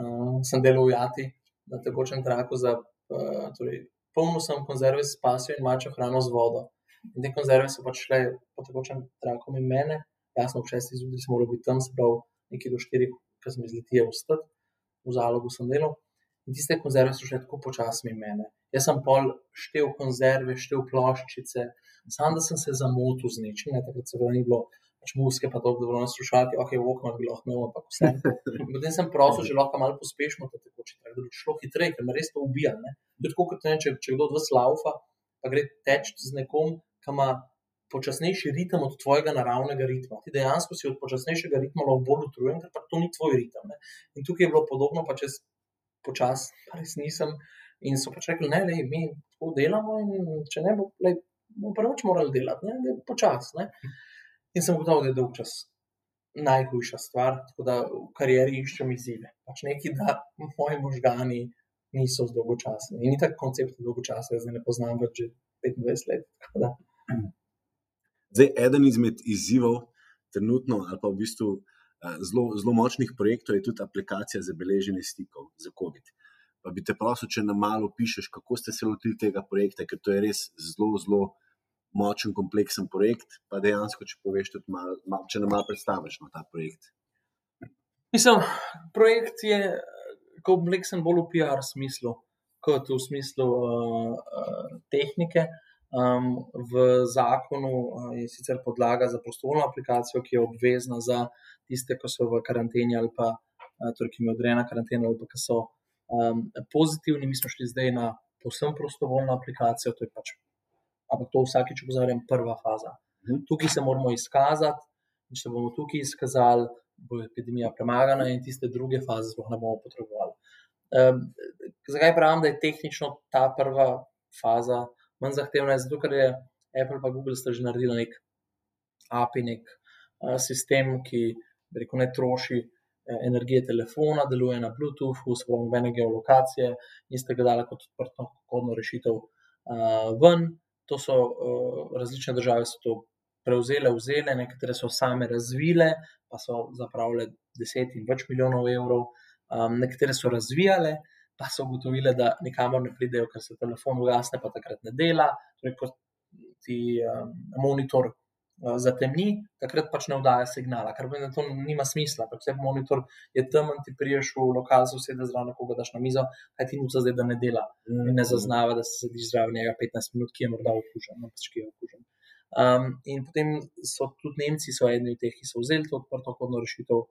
Uh, sem delal v Jati, na tekočem traku, za, uh, torej, polno sem konzerve s pasjo in mačo hrano z vodo. In te konzerve so pač šle po tekočem traku in mene, jasno, ob šestih zjutraj sem moral biti tam, se pravi, nekaj do štirih, ker sem izletel v stad, v zalogu sem delal. In tiste konzerve so šle tako počasno in mene. Jaz sem pol štev konzerve, štev ploščice, sam da sem se zamotil z nečim, ne, takrat se ga ni bilo pač muske, pa to, bilo na slušalki, ok, okno bi lahko imel, ampak vse. Potem sem prosil, že lahko malo pospešimo ta tekoči trak, da bi šlo hitreje, ker me res to ubija. Ne. Tudi tako, kot ne, če, če kdo od vas laufa, pa gre teč z nekom, ki ima počasnejši ritem od tvojega naravnega ritma. Ti dejansko si od počasnejšega ritma lahko bolj utrujen, ker pa to ni tvoj ritem. Ne. In tukaj je bilo podobno, pa če počas, pa res nisem. In so pač rekli, ne, le, mi tako delamo, in če ne bo, le, bomo prvič morali delati, ne, počasi. In sem gotovo, da je dolg čas najhujša stvar, tako da v karieri iščem izzive. Pač nekaj, da moji možgani niso dolgočasni. In ni tak koncept dolgočasja, zdaj ne poznam več 25 let. Zdaj, eden izmed izzivov, trenutno, ali pa v bistvu zelo, zelo močnih projektov, je tudi aplikacija za beleženje stikov za COVID. Pa bi te prosil, če nam malo pišeš, kako ste se lotili tega projekta, ker to je res zelo, zelo močen, kompleksen projekt, pa dejansko, če poveš, tudi malo, mal, če nam malo predstaviš na no, ta projekt. Mislim, projekt je kompleksen bolj v PR smislu, kot v smislu uh, uh, tehnike. Um, v zakonu uh, je sicer podlaga za prostovoljno aplikacijo, ki je obvezna za tiste, ki so v karanteni ali pa uh, torej, ki je odrejena karantena ali pa ki so um, pozitivni. Mi smo šli zdaj na posebno prostovoljno aplikacijo, to je pač ampak to vsakeč opozarjam, prva faza. Mhm. Tukaj se moramo izkazati, in če bomo tukaj izkazali, bo epidemija premagana, in tiste druge faze sploh ne bomo potrebovali. Um, zakaj pravim, da je tehnično ta prva faza manj zahtevna? Zato, ker je Apple in Google že naredili nek API, nek uh, sistem, ki rekel, ne troši uh, energije telefona, deluje na Bluetoothu, spravo nobene geolokacije, in ste ga dali kot odprto kodno rešitev uh, ven to so uh, različne države to prevzele, vzele, nekatere so same razvile, pa so zapravile 10 in več milijonov evrov, um, nekatere so razvijale, pa so ugotovile, da nikamor ne pridejo, ker se telefon ugasne, pa takrat ne dela. Torej, ko ti um, monitor uh, zatemni, takrat pač ne vdaja signala, kar pomeni, da to nima smisla. Če monitor je temen, ti priješ v lokal, sede zraven, koga daš na mizo, kaj ti nuca zdaj, da ne dela mm. in ne zaznava, da se sediš zraven njega 15 minut, ki je morda okužen. No, pač, ki je okužen. Um, in potem so tudi Nemci, so eni od teh, ki so vzeli to odprto kodno rešitev,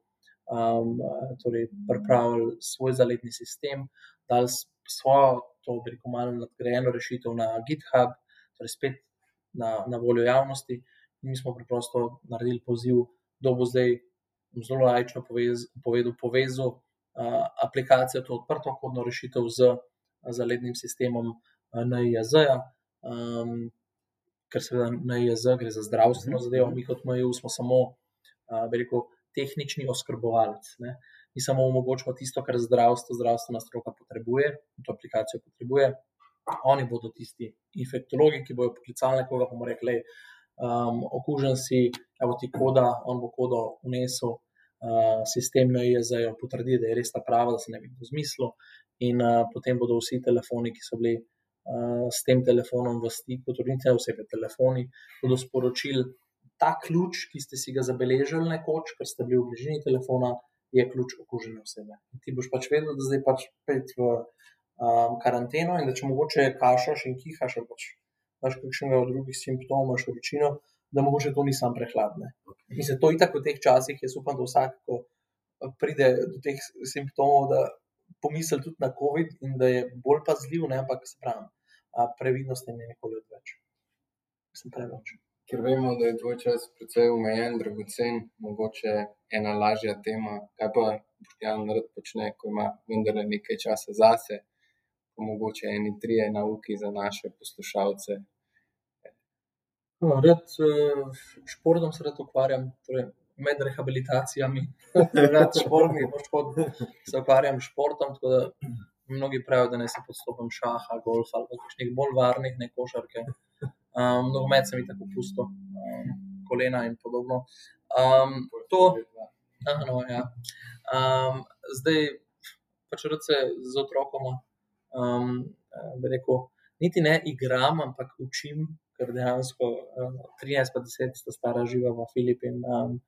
um, torej pripravili svoj zaletni sistem, dali svojo, to bi rekel, malo nadgrajeno rešitev na GitHub, torej spet na, na voljo javnosti. Mi smo preprosto naredili poziv, kdo bo zdaj zelo lajčno povez, povedal, povezal uh, aplikacijo, to odprto kodno rešitev z zalednim sistemom uh, NIJZ. -ja. Um, ker seveda NIJZ gre za zdravstveno zadevo, mi kot MJU smo samo, uh, rekel, tehnični oskrbovalec. Ne. Mi samo omogočamo tisto, kar zdravstvo, zdravstvena stroka potrebuje, to aplikacijo potrebuje. Oni bodo tisti infektologi, ki bodo poklicali nekoga, pa bomo rekli, um, okužen si, evo ti koda, on bo kodo unesel, uh, sistem NIJZ jo potrdi, da je res ta prava, da se ne bi kdo zmislil. In uh, potem bodo vsi telefoni, ki so bili uh, s tem telefonom v stiku, tudi ne vse te telefoni, bodo sporočili ta ključ, ki ste si ga zabeležili nekoč, ker ste bili v bližini telefona, je ključ okužene osebe. In ti boš pač vedel, da zdaj pač pet v um, karanteno in da če mogoče kašaš in kihaš, ali pač imaš kakšnega od drugih simptomov, imaš vročino, da mogoče to ni sam prehladne. In se to i tako v teh časih, jaz upam, da vsak, ko pride do teh simptomov, da pomisli tudi na COVID in da je bolj pazljiv, ne, ampak se pravi, previdnost je nekoli odveč. Mislim, preveč ker vemo, da je tvoj čas precej omejen, dragocen, mogoče ena lažja tema. Kaj pa Jan Rud počne, ko ima vendar nekaj časa zase, pa mogoče eni trije nauki za naše poslušalce. No, rad, športom se rad ukvarjam, torej med rehabilitacijami, rad športni, šport, se ukvarjam s športom. Mnogi pravijo, da ne se podstopam šaha, golfa ali kakšnih bolj varnih, ne košarke. Um, nogomet sem jih tako pusto, um, kolena in podobno. Um, to, no, ja. um, zdaj, pač roce z otrokom, um, bi rekel, niti ne igram, ampak učim, ker dejansko um, 13 pa 10 sta stara živa v Filipin. Um,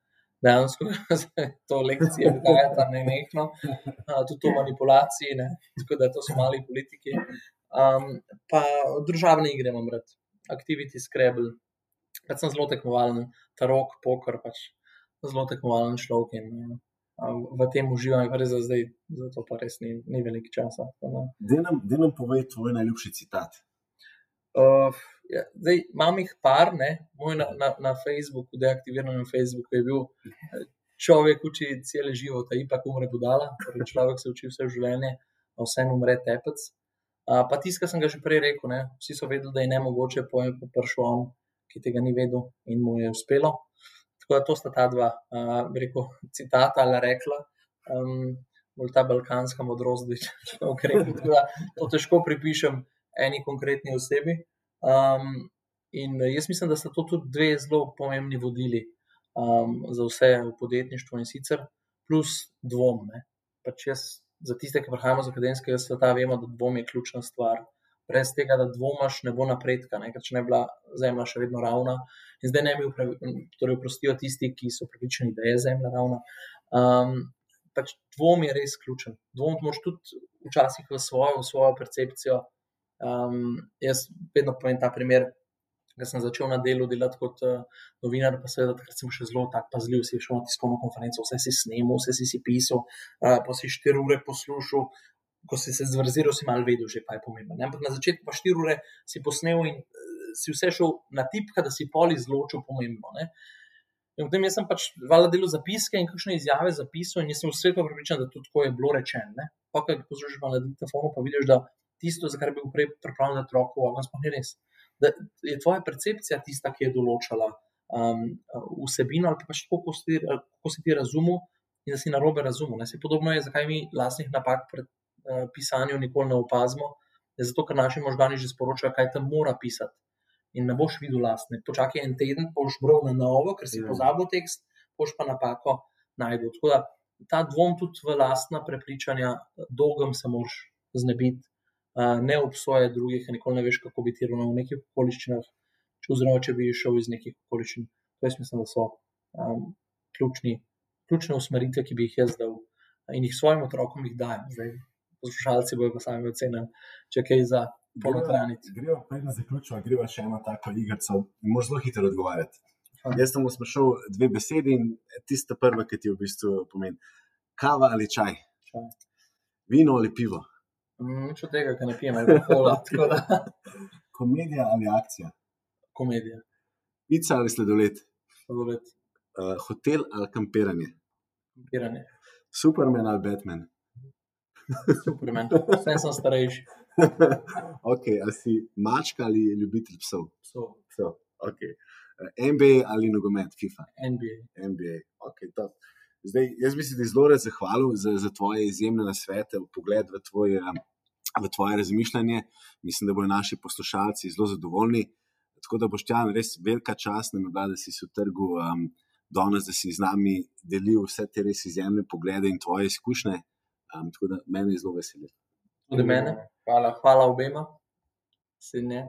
Dejansko je to lekcija, ki je tam ne nekno, uh, tudi to manipulacije, tako da to so mali politiki. Um, pa državne igre imam rad, Activity Scrabble, pač sem zelo tekmovalen, tarok, poker, pač zelo tekmovalen človek in uh, v tem uživam, res za zdaj, zato pa res ni, ni veliko časa. Da nam povej tvoj najljubši citat. Uh, ja, zdaj, imam jih par, ne, moj na, na, na Facebooku, deaktiviran na Facebooku je bil. Človek uči cele života, ipak umre budala, torej človek se uči vse življenje, vse umre tepec. Pa tisto, kar sem ga že prej rekel, ne? vsi so vedeli, da je ne mogoče, pa prišel on, ki tega ni vedel in mu je uspelo. Tako da to sta ta dva, uh, rekel, citata ali rekla, um, bolj ta balkanska modrost, če to ukrepim. To težko pripišem eni konkretni osebi. Um, in jaz mislim, da sta to tudi dve zelo pomembni vodili um, za vse v podjetništvu in sicer plus dvom. Pač jaz za tiste, ki prihajamo iz akademskega sveta, vemo, da dvom je ključna stvar. Brez tega, da dvomaš, ne bo napredka, ne? ker če ne bi bila zemlja še vedno ravna. In zdaj ne mi torej oprostijo tisti, ki so pripričani, da je zemlja ravna. Um, pač dvom je res ključen. Dvom moš tudi včasih v svojo, v svojo percepcijo. Um, jaz vedno povem ta primer, Ker sem začel na delu delati kot uh, novinar, pa seveda takrat sem še zelo tak pazljiv, si šel na tiskovno konferenco, vse si snemal, vse si, si pisal, uh, pa si štiri ure poslušal, ko si se zvrziral, si malo vedel, že pa je pomembno. Ne? Ampak na začetku pa štiri ure si posnel in uh, si vse šel na tipka, da si pol izločil pomembno. Ne? In potem jaz sem pač vala delo zapiske in kakšne izjave zapisal, in jaz sem vse to pripričan, da tudi tako je bilo rečeno. Pa, ko poslušaš na diktafonu, pa vidiš, da tisto, za kar bi bil prej pripravljen, da otroku ogen, sploh ni res da je tvoja percepcija tista, ki je določala um, vsebino ali pa pač tako, kako si, kako si ti razumel in da si na robe razumel. Ne? Se podobno je, zakaj mi lastnih napak pri uh, pisanju nikoli ne opazimo. Je zato, ker naši možgani že sporočajo, kaj tam mora pisati. In ne boš videl lastne. Počakaj en teden, boš bral na novo, ker si ja. pozabil tekst, boš pa napako najdel. Tako da ta dvom tudi v lastna prepričanja, dolgem se moraš znebiti ne obsoja drugih, nikoli ne veš, kako bi ti ravnal v nekih okoliščinah, če oziroma če bi šel iz nekih okoliščin. To jaz mislim, da so um, ključni, ključne usmeritve, ki bi jih jaz dal in jih svojim otrokom jih dajem. Zdaj, poslušalci bojo pa sami ocenili, če kaj za polotraniti. Gremo pa na zaključek, gremo še eno tako igrico in moraš zelo hitro odgovarjati. Ha. Jaz sem sprašal dve besedi in tista prva, ki ti v bistvu pomeni. Kava ali čaj? čaj. Vino ali pivo? Nič od tega, kar ne pijem, ali pa hola. Komedija ali akcija? komedija. Pica ali sladoled, Sladoled, uh, hotel ali kampiranje, kampiranje. Superman ali Batman. Superman. Vsem sem starejši. okay, ali si mačka ali ljubitelj psov? So, psov. Okay. Uh, NBA ali nogomet, FIFA. NBA. NBA. Okay, top. Zdaj, jaz bi se ti zelo rad zahvalil za, za tvoje izjemne nasvete, pogled v tvoje, v tvoje razmišljanje. Mislim, da bodo naši poslušalci zelo zadovoljni. Tako da boš tam res velika čast, nam je bila, da si se v trgu um, danes, da si z nami delil vse te res izjemne poglede in tvoje izkušnje. Um, tako da meni je zelo veselje. Tudi mene. Hvala. Hvala obema. Se ne.